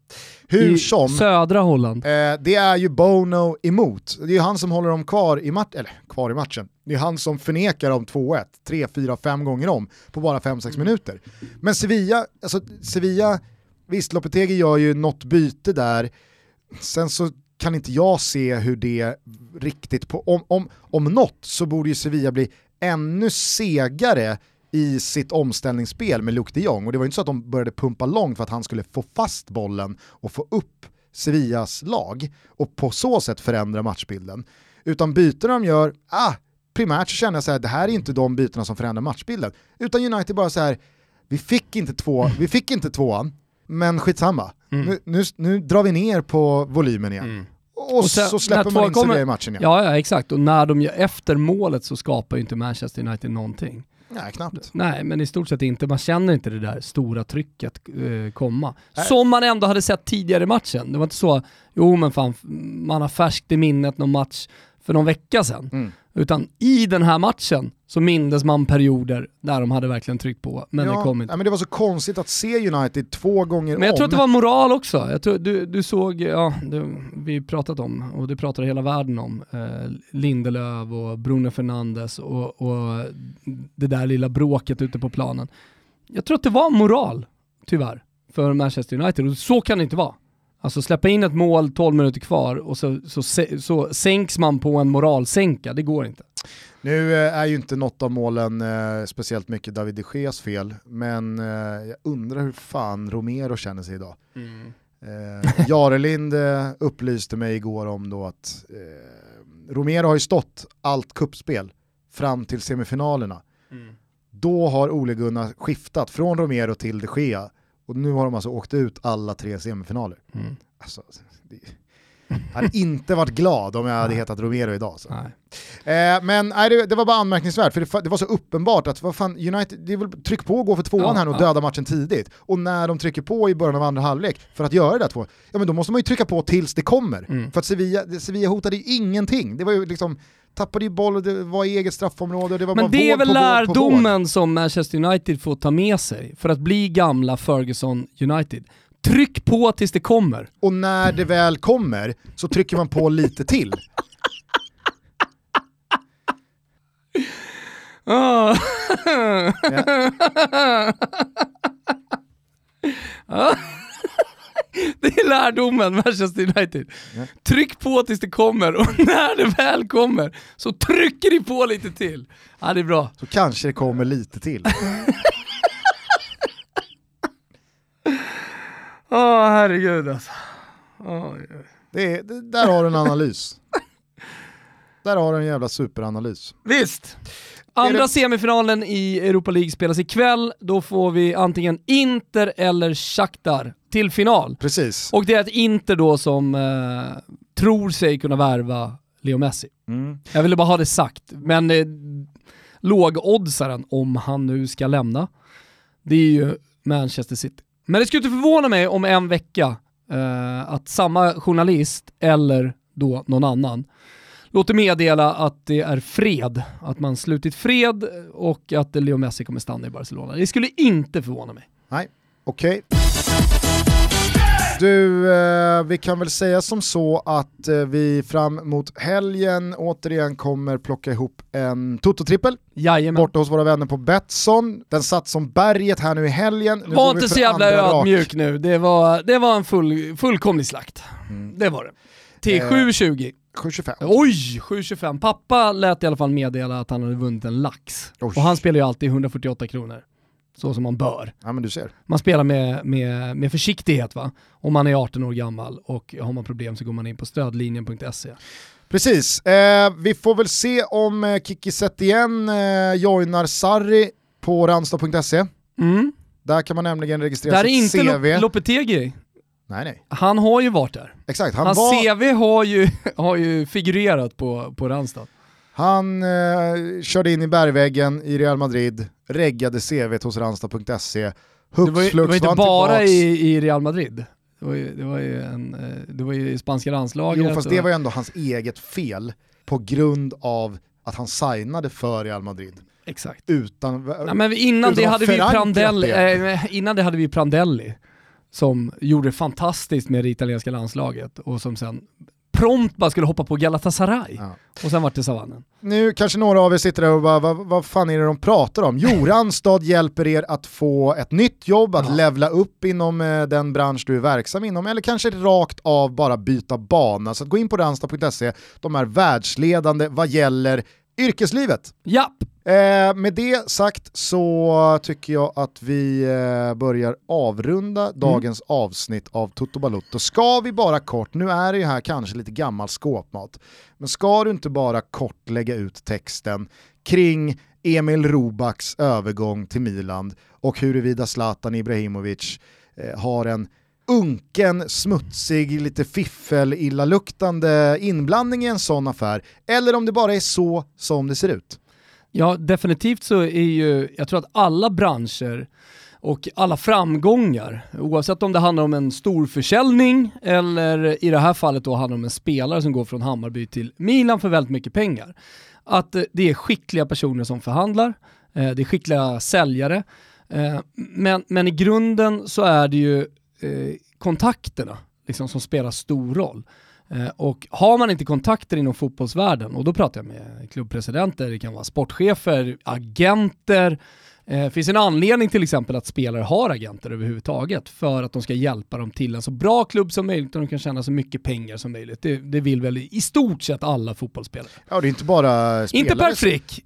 Hur I som, södra Holland. Eh, det är ju Bono emot. Det är ju han som håller dem kvar i, mat- eller, kvar i matchen. Det är han som förnekar dem 2-1, 3, 4, 5 gånger om på bara 5-6 minuter. Men Sevilla, alltså Sevilla, visst Lopetegi gör ju något byte där, sen så kan inte jag se hur det riktigt, på, om, om, om något så borde ju Sevilla bli ännu segare i sitt omställningsspel med Luke de Jong och det var ju inte så att de började pumpa långt för att han skulle få fast bollen och få upp Sevillas lag och på så sätt förändra matchbilden. Utan bytena de gör, ah, primärt så känner jag så här, det här är inte de bytena som förändrar matchbilden. Utan United bara så här, vi fick inte, två, vi fick inte tvåan, men skitsamma. Mm. Nu, nu, nu drar vi ner på volymen igen. Och, Och sen, så släpper man in kommer- Sevilla i matchen igen. Ja, ja exakt. Och när de gör efter målet så skapar ju inte Manchester United någonting. Nej, knappt. Nej, men i stort sett inte. Man känner inte det där stora trycket eh, komma. Nej. Som man ändå hade sett tidigare i matchen. Det var inte så, jo men fan, man har färskt i minnet någon match för någon vecka sedan. Mm. Utan i den här matchen så mindes man perioder där de hade verkligen tryckt på, men ja, det kom inte. ja, men det var så konstigt att se United två gånger Men jag om. tror att det var moral också. Jag tror, du, du såg, ja, det, vi pratat om, och det pratar hela världen om, eh, Lindelöf och Bruno Fernandes och, och det där lilla bråket ute på planen. Jag tror att det var moral, tyvärr, för Manchester United. Och så kan det inte vara. Alltså släppa in ett mål 12 minuter kvar och så, så, så, sänks man på en moralsänka, det går inte. Nu eh, är ju inte något av målen eh, speciellt mycket David de Geas fel, men eh, jag undrar hur fan Romero känner sig idag. Eh, Jarelind eh, upplyste mig igår om då att eh, Romero har ju stått allt kuppspel fram till semifinalerna. Då har Ole Gunnar skiftat från Romero till de Gea och nu har de alltså åkt ut alla tre semifinaler. Mm. Alltså, det, Jag hade inte varit glad om jag hade hetat Romero idag. Så. Nej. Eh, men nej, det, det var bara anmärkningsvärt, för det, det var så uppenbart att vad fan, United, det är väl tryck på och gå för tvåan Ja, här nu och ja. döda matchen tidigt. Och när de trycker på i början av andra halvlek för att göra det där två, ja men då måste man ju trycka på tills det kommer. Mm. För att Sevilla, Sevilla hotade ju ingenting. Det var ju liksom, tappade ju boll och det var i eget straffområde och det var Men bara det är väl lärdomen som Manchester United får ta med sig för att bli gamla Ferguson United. Tryck på tills det kommer. Och när det väl kommer så trycker man på lite till. Ja. Det är lärdomen Manchester United. Tryck på tills det kommer och när det väl kommer så trycker ni på lite till. Ja det är bra. Så kanske det kommer lite till. Åh herregud alltså. Oj. Det är, det, där har du en analys. Där har du en jävla superanalys. Visst. Andra det- semifinalen i Europa League spelas ikväll. Då får vi antingen Inter eller Shakhtar till final. Precis. Och det är ett Inter då som eh, tror sig kunna värva Leo Messi. Mm. Jag ville bara ha det sagt, men eh, lågoddsaren, om han nu ska lämna, det är ju Manchester City. Men det skulle inte förvåna mig om en vecka eh, att samma journalist, eller då någon annan, låter meddela att det är fred, att man slutit fred och att Leo Messi kommer stanna i Barcelona. Det skulle inte förvåna mig. Nej, okej. Du, eh, vi kan väl säga som så att eh, vi fram mot helgen återigen kommer plocka ihop en Toto-trippel Jajamän. borta hos våra vänner på Betsson. Den satt som berget här nu i helgen. Nu var inte så jävla ödmjuk nu, det var, det var en full, fullkomlig slakt. Mm. Det var det. Till Eh, 7.20. 7,25. Oj, 7.25. Pappa lät i alla fall meddela att han hade vunnit en lax. Oj. Och han spelar ju alltid 148 kronor. Så som man bör. Ja men du ser. Man spelar med, med, med försiktighet va. Om man är 18 år gammal och har man problem så går man in på stödlinjen.se. Precis, eh, vi får väl se om eh, Kiki Setien eh, joinar Sarri på ranstad.se. Mm. Där kan man nämligen registrera Där är sitt inte CV. Lo- Lopetegui. nej nej, Han har ju varit där. exakt. Han, Hans var, CV har ju, har ju figurerat på, på Randstad. Han eh, körde in i bergväggen i Real Madrid, reggade CVt hos ranstad.se. Det var ju, det var inte bara i, i Real Madrid. Det var ju, det var ju, en, eh, det var ju i spanska landslaget. Jo fast och- det var ju ändå hans eget fel på grund av att han signade för Real Madrid. Exakt. Utan, Nej, men innan, utan det hade vi Prandelli, eh, innan det hade vi Prandelli som gjorde fantastiskt med det italienska landslaget och som sen prompt bara skulle hoppa på Galatasaray. Ja. Och sen vart det savannen. Nu kanske några av er sitter där och bara, vad, vad fan är det de pratar om? Jo, Randstad hjälper er att få ett nytt jobb, att Ja. levla upp inom eh, den bransch du är verksam inom, eller kanske rakt av bara byta bana. Så att gå in på randstad.se, de är världsledande vad gäller yrkeslivet. Japp! Eh, med det sagt så tycker jag att vi eh, börjar avrunda dagens avsnitt av Toto Balutto. Ska vi bara kort, nu är det ju här kanske lite gammal skåpmat, men ska du inte bara kort lägga ut texten kring Emil Robaks övergång till Milan och huruvida Zlatan Ibrahimovic eh, har en unken, smutsig, lite fiffel, illaluktande inblandning i en sån affär, eller om det bara är så som det ser ut. Ja, definitivt så är ju, jag tror att alla branscher och alla framgångar, oavsett om det handlar om en stor försäljning eller i det här fallet då handlar om en spelare som går från Hammarby till Milan för väldigt mycket pengar, att eh, det är skickliga personer som förhandlar, eh, det är skickliga säljare, eh, men, men i grunden så är det ju kontakterna liksom, som spelar stor roll. Eh, Och har man inte kontakter inom fotbollsvärlden, och då pratar jag med klubbpresidenter, det kan vara sportchefer, agenter, det finns en anledning till exempel att spelare har agenter överhuvudtaget för att de ska hjälpa dem till en så bra klubb som möjligt och de kan tjäna så mycket pengar som möjligt. Det, det vill väl i stort sett alla fotbollsspelare. Ja, det är inte bara spelare, Inte Per Frick,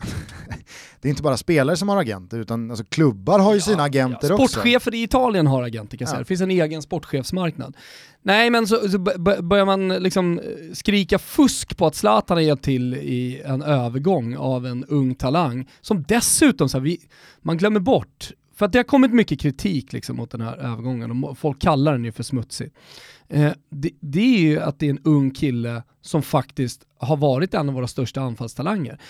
det är inte bara spelare som har agenter, utan alltså, klubbar har ju sina agenter också. Sportchefer i Italien har agenter kan jag säga. Ja. Det finns en egen sportchefsmarknad. Nej men så, så börjar man liksom eh, skrika fusk på att Zlatan har hjälpt till i en övergång av en ung talang som dessutom, så här, vi, man glömmer bort för att det har kommit mycket kritik liksom mot den här övergången och folk kallar den ju för smutsig. Eh, det, det, är ju att det är en ung kille som faktiskt har varit en av våra största anfallstalanger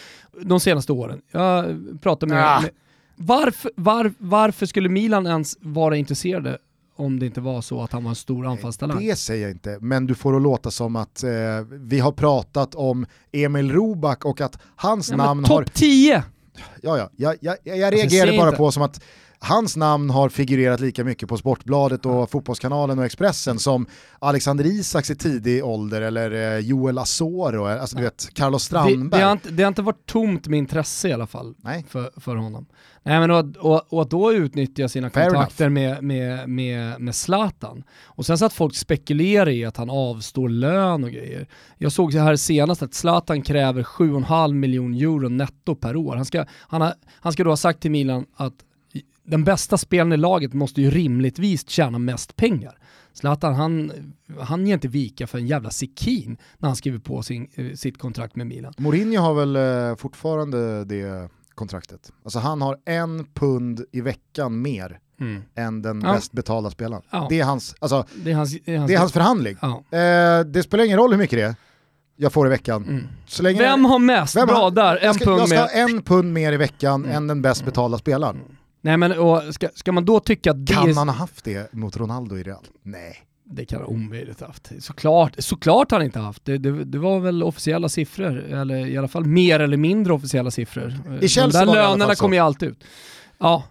de senaste åren. Jag pratar med, Ah. med varför, var, varför skulle Milan ens vara intresserade om det inte var så att han var en stor anfallstalang? Det säger jag inte, men du får att låta som att eh, vi har pratat om Emil Roback och att hans Ja, namn har... Topp 10! Ja, ja, jag, jag, jag ser bara inte. på som att hans namn har figurerat lika mycket på Sportbladet och Fotbollskanalen och Expressen som Alexander Isaks i tidig ålder eller eh, Joel Asoro, alltså du vet, Carlos Det, Strandberg. det, har inte, det har inte varit tomt med intresse i alla fall Nej. för, för honom. Nej, men och, och, och att då utnyttja sina Fair kontakter med, med, med, med Zlatan. Och sen så att folk spekulerar i att han avstår lön och grejer. Jag såg så här senast att Zlatan kräver 7,5 miljon euro netto per år. Han ska, han, har, han ska då ha sagt till Milan att den bästa spelaren i laget måste ju rimligtvis tjäna mest pengar. Zlatan han, han ger inte vika för en jävla sekin när han skriver på sin, eh, sitt kontrakt med Milan. Mourinho har väl eh, fortfarande det kontraktet. Alltså han har en pund i veckan mer än den Ja. bäst betalda spelaren. Ja. Det, är hans, alltså, Det är hans, det är hans, det är hans förhandling. ja. Eh, det spelar ingen roll hur mycket det är jag får i veckan. Mm. Så länge Vem har mest? Vem Bra har- där, en jag ska, pund jag ska ha en pund mer i veckan Mm. än den bäst betalda spelaren. Nej men och ska, ska man då tycka att det, Kan han ha haft det mot Ronaldo i Real? Nej. det kan han omöjligt ha haft. Såklart, såklart han inte haft. Det, det, det var väl officiella siffror, eller i alla fall mer eller mindre officiella siffror. De Chelsea där i lönerna kommer ju alltid ut. Ja,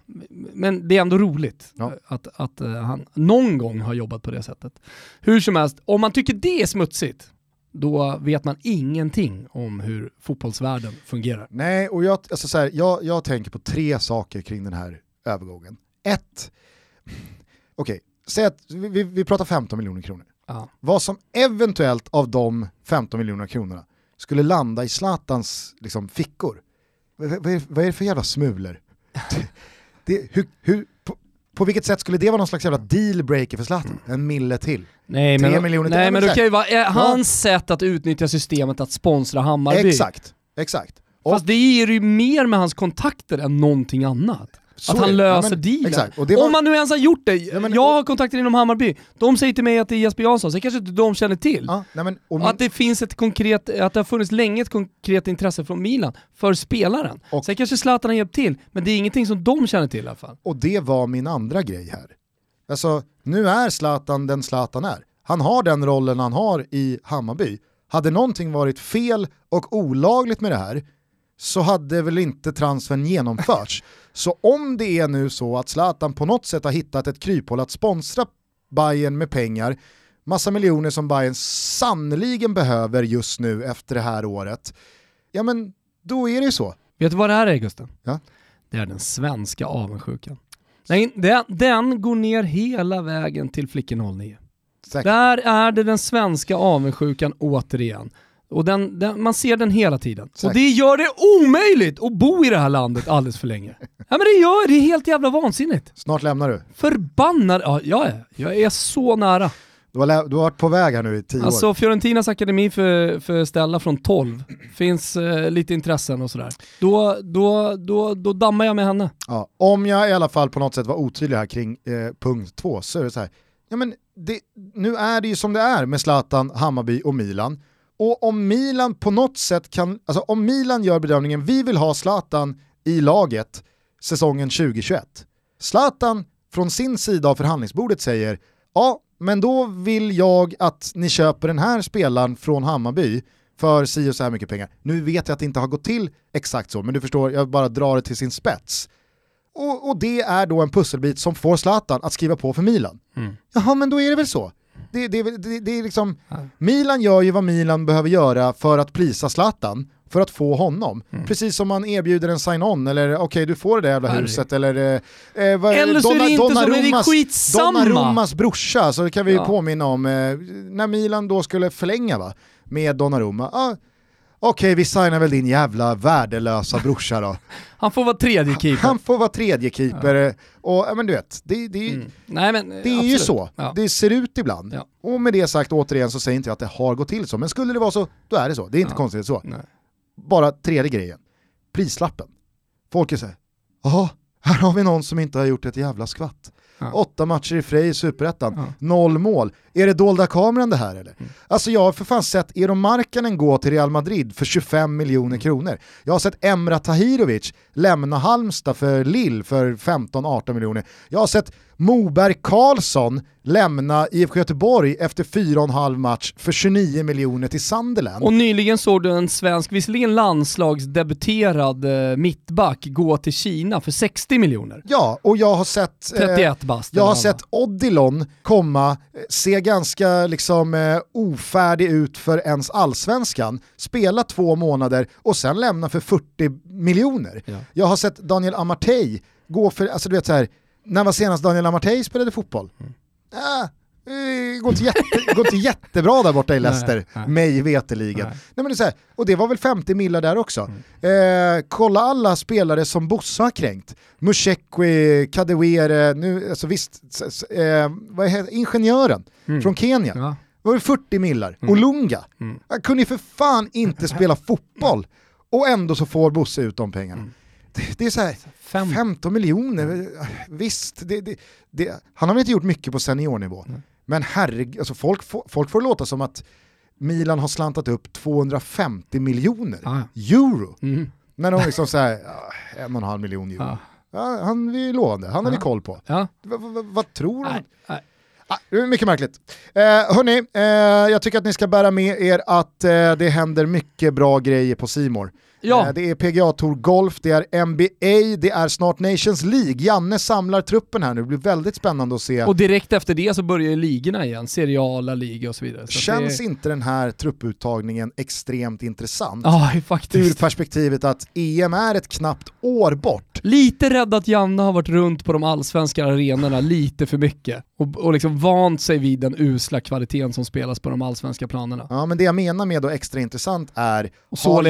men det är ändå roligt Ja. att, att eh, han någon gång har jobbat på det sättet. Hur som helst, om man tycker det är smutsigt, då vet man ingenting om hur fotbollsvärlden fungerar. Nej, och jag, alltså så här, jag, jag tänker på tre saker kring den här övergången. Ett, okej, säg att vi, vi, pratar 15 miljoner kronor. Ja. Vad som eventuellt av de 15 miljoner kronorna skulle landa i Zlatans liksom, fickor. Vad, vad, är, vad är det för jävla smulor? Det, hur, hur, på, vilket sätt skulle det vara någon slags jävla dealbreaker för Zlatan? En mille till. Nej, Tre men, miljoner till. nej Ja, men det kan ju vara eh, hans sätt att utnyttja systemet att sponsra Hammarby. Exakt, exakt. Och Fast det ger ju mer med hans kontakter än någonting annat. Så att han löser Ja, men- dealen. Exakt. Och det var, Om man nu ens har gjort det. Ja, men- jag har kontakter inom Hammarby. De säger till mig att det är Jesper Jansson, så kanske inte de känner till. ja, nej, men, min, Att det finns ett konkret, att det har funnits länge ett konkret intresse från Milan för spelaren. Och- Sen kanske Zlatan har hjälpt till, men det är ingenting som de känner till i alla fall. Och det var min andra grej här. Alltså, nu är Zlatan den Zlatan är. Han har den rollen han har i Hammarby. Hade någonting varit fel och olagligt med det här så hade väl inte transfern genomförts. så om det är nu så att Zlatan på något sätt har hittat ett kryphål att sponsra Bayern med pengar, massa miljoner som Bayern sannoliken behöver just nu efter det här året, ja men då är det ju så. Vet du vad det här är Gusten? Ja. Det är den svenska avundsjukan. Den, den, den går ner hela vägen till Flickor 09. Säkert. Där är det den svenska avundsjukan återigen. Och den, den, man ser den hela tiden. Och Säkert. det gör det omöjligt att bo i det här landet alldeles för länge. Ja men det gör det, är helt jävla vansinnigt. Snart lämnar du. Förbannad, ja jag är, jag är så nära. Du har, du har varit på väg här nu i tio år. Alltså Fiorentinas akademi för, för Stella från 12, finns eh, lite intressen och sådär. Då, då, då, då dammar jag med henne. Ja, om jag i alla fall på något sätt var otydlig här kring eh, punkt två så är det så här, ja men det, nu är det ju som det är med Zlatan, Hammarby och Milan. Och om Milan på något sätt kan, alltså om Milan gör bedömningen, vi vill ha Zlatan i laget säsongen 2021. Zlatan från sin sida av förhandlingsbordet säger, ja men då vill jag att ni köper den här spelaren från Hammarby för si och så här mycket pengar. Nu vet jag att det inte har gått till exakt så, men du förstår, jag bara drar det till sin spets. Och, och det är då en pusselbit som får Zlatan att skriva på för Milan. Mm. Jaha, men då är det väl så. Det, det, det, det är liksom, Ja. Milan gör ju vad Milan behöver göra för att plisa Zlatan, för att få honom. Mm. Precis som man erbjuder en sign-on, eller okej du får det där jävla huset, eller... Eh, eh, vad- Eller så är det inte så, Donnarummas- skitsamma. Donnarummas brorsa, så det kan vi ju Ja. påminna om, eh, när Milan då skulle förlänga va, med Donnarumma. Ah, Okej, vi signar väl din jävla värdelösa brorsa då. Han får vara tredje keeper. Han får vara tredje keeper och ja, men du vet, det, det, Mm. Nej, men, det är ju så. Ja. Det ser ut ibland. Ja. Och med det sagt återigen så säger inte jag att det har gått till så, men skulle det vara så, då är det så. Det är inte Ja. konstigt så. Nej. Bara tredje grejen, prislappen. Folk är såhär, jaha, Här har vi någon som inte har gjort ett jävla skvatt. Ja. Åtta matcher i Frej i Superettan, Ja. noll mål. Är det dolda kameran det här eller? Mm. Alltså jag har för fan sett Eero Markkanen gå till Real Madrid för 25 miljoner Mm. kronor. Jag har sett Emra Tahirovic lämna Halmstad för Lill för 15-18 miljoner. Jag har sett Moberg Karlsson lämna IFK Göteborg efter 4,5 match för 29 miljoner till Sunderland. Och nyligen såg du en svensk, visserligen landslagsdebuterad eh, mittback, gå till Kina för 60 miljoner. Ja, och jag har sett... eh, 31 bast. Jag har vad sett Odilon komma, eh, se ganska liksom eh, ofärdig ut för ens allsvenskan, spela två månader och sen lämna för 40 miljoner. Ja. Jag har sett Daniel Amartey gå för, alltså du vet så här, när var senast Daniel Amartey spelade fotboll? Mm. Ah, det går inte, jätte, går inte jättebra där borta i Nej, Leicester, nej. mig veteligen. Nej. Nej. men det är här, och det var väl 50 millar där också. Mm. Eh, kolla alla spelare som Bossa har kränkt. Mushekwi, Kadewere, nu, alltså visst, eh, vad heter, ingenjören Mm. från Kenya. Ja. Det var väl 40 millar. Olunga. Mm. Han kunde ju för fan inte spela fotboll. Och ändå så får Bosse ut de pengarna. Mm. Det, är så här, Fem. 15 miljoner, visst, det, det, det, han har väl inte gjort mycket på seniornivå. Men herregud, alltså folk, får, folk får låta som att Milan har slantat upp 250 miljoner Ah, euro. Mm. När de liksom såhär, en och en halv miljon euro. Ja. Ja, han är lovande, han har vi Ja. koll på. Ja. Vad tror nej. Ah, mycket märkligt. Eh, hörni, eh, jag tycker att ni ska bära med er att eh, det händer mycket bra grejer på Simor. Ja. Eh, det är PGA Tour Golf, det är NBA, det är snart Nations League. Janne samlar truppen här nu, det blir väldigt spännande att se. Och direkt efter det så börjar ju ligorna igen, seriala liga och så vidare. Så Känns det... inte den här trupputtagningen extremt intressant? Ja, Ur faktiskt. perspektivet att EM är ett knappt år bort. Lite rädd att Janne har varit runt på de allsvenska arenorna lite för mycket och, och liksom vant sig vid den usla kvaliteten som spelas på de allsvenska planerna. Ja, men det jag menar med då extra intressant är, Och har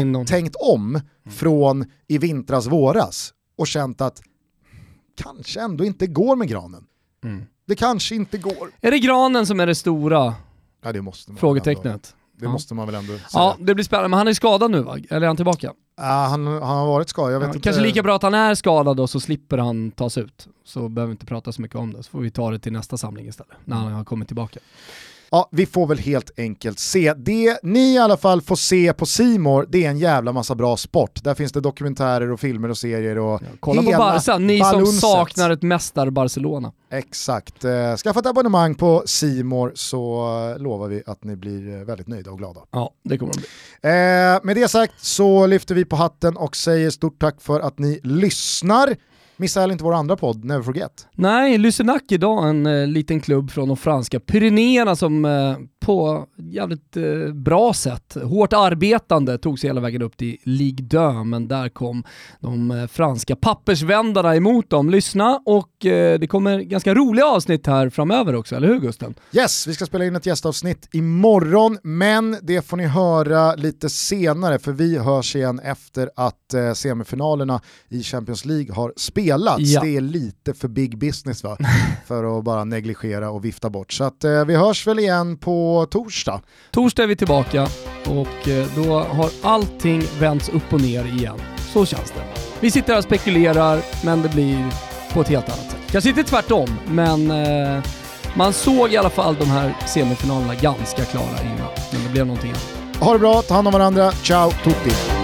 in Janne dem. Tänkt om från i vintras våras och känt att kanske ändå inte går med granen. Mm. Det kanske inte går. Är det granen som är det stora Ja, det måste man Väl ändå, frågetecknet? det Ja. måste man väl ändå säga. Ja, det blir spännande. Men han är skadad nu va? Eller är han tillbaka? Ja, han, han har varit skadad, jag vet Ja, inte. kanske lika bra att han är skadad och så slipper han tas ut. Så behöver vi inte prata så mycket om det, så får vi ta det till nästa samling istället, när han har kommit tillbaka. Ja, vi får väl helt enkelt se. Det ni i alla fall får se på Simor det är en jävla massa bra sport. Där finns det dokumentärer och filmer och serier och Kolla på Barca, ni balunset. som saknar ett mästar-Barcelona. Exakt. Eh, Skaffa ett abonnemang på Simor så lovar vi att ni blir eh, väldigt nöjda och glada. Ja, det kommer de bli. Eh, med det sagt så lyfter vi på hatten och säger stort tack för att ni lyssnar. Missa heller inte vår andra podd, Never Forget. Nej, Lysenac idag, en eh, liten klubb från de franska Pyrenéerna som eh, på jävligt eh, bra sätt, hårt arbetande, tog sig hela vägen upp till Ligue 2, men där kom de eh, franska pappersvändarna emot dem. Lyssna och eh, det kommer ganska roliga avsnitt här framöver också, eller hur Gusten? Yes, vi ska spela in ett gästavsnitt imorgon, men det får ni höra lite senare för vi hörs igen efter att eh, semifinalerna i Champions League har spelats. Ja. Det är lite för big business va? för att bara negligera och vifta bort. Så att, eh, vi hörs väl igen på torsdag. Torsdag är vi tillbaka och eh, då har allting vänts upp och ner igen. Så känns det. Vi sitter här och spekulerar, men det blir på ett helt annat sätt. Kanske inte tvärtom, men eh, man såg i alla fall de här semifinalerna ganska klara innan. Men det blev någonting annat. Ha det bra, ta hand om varandra, ciao tutti!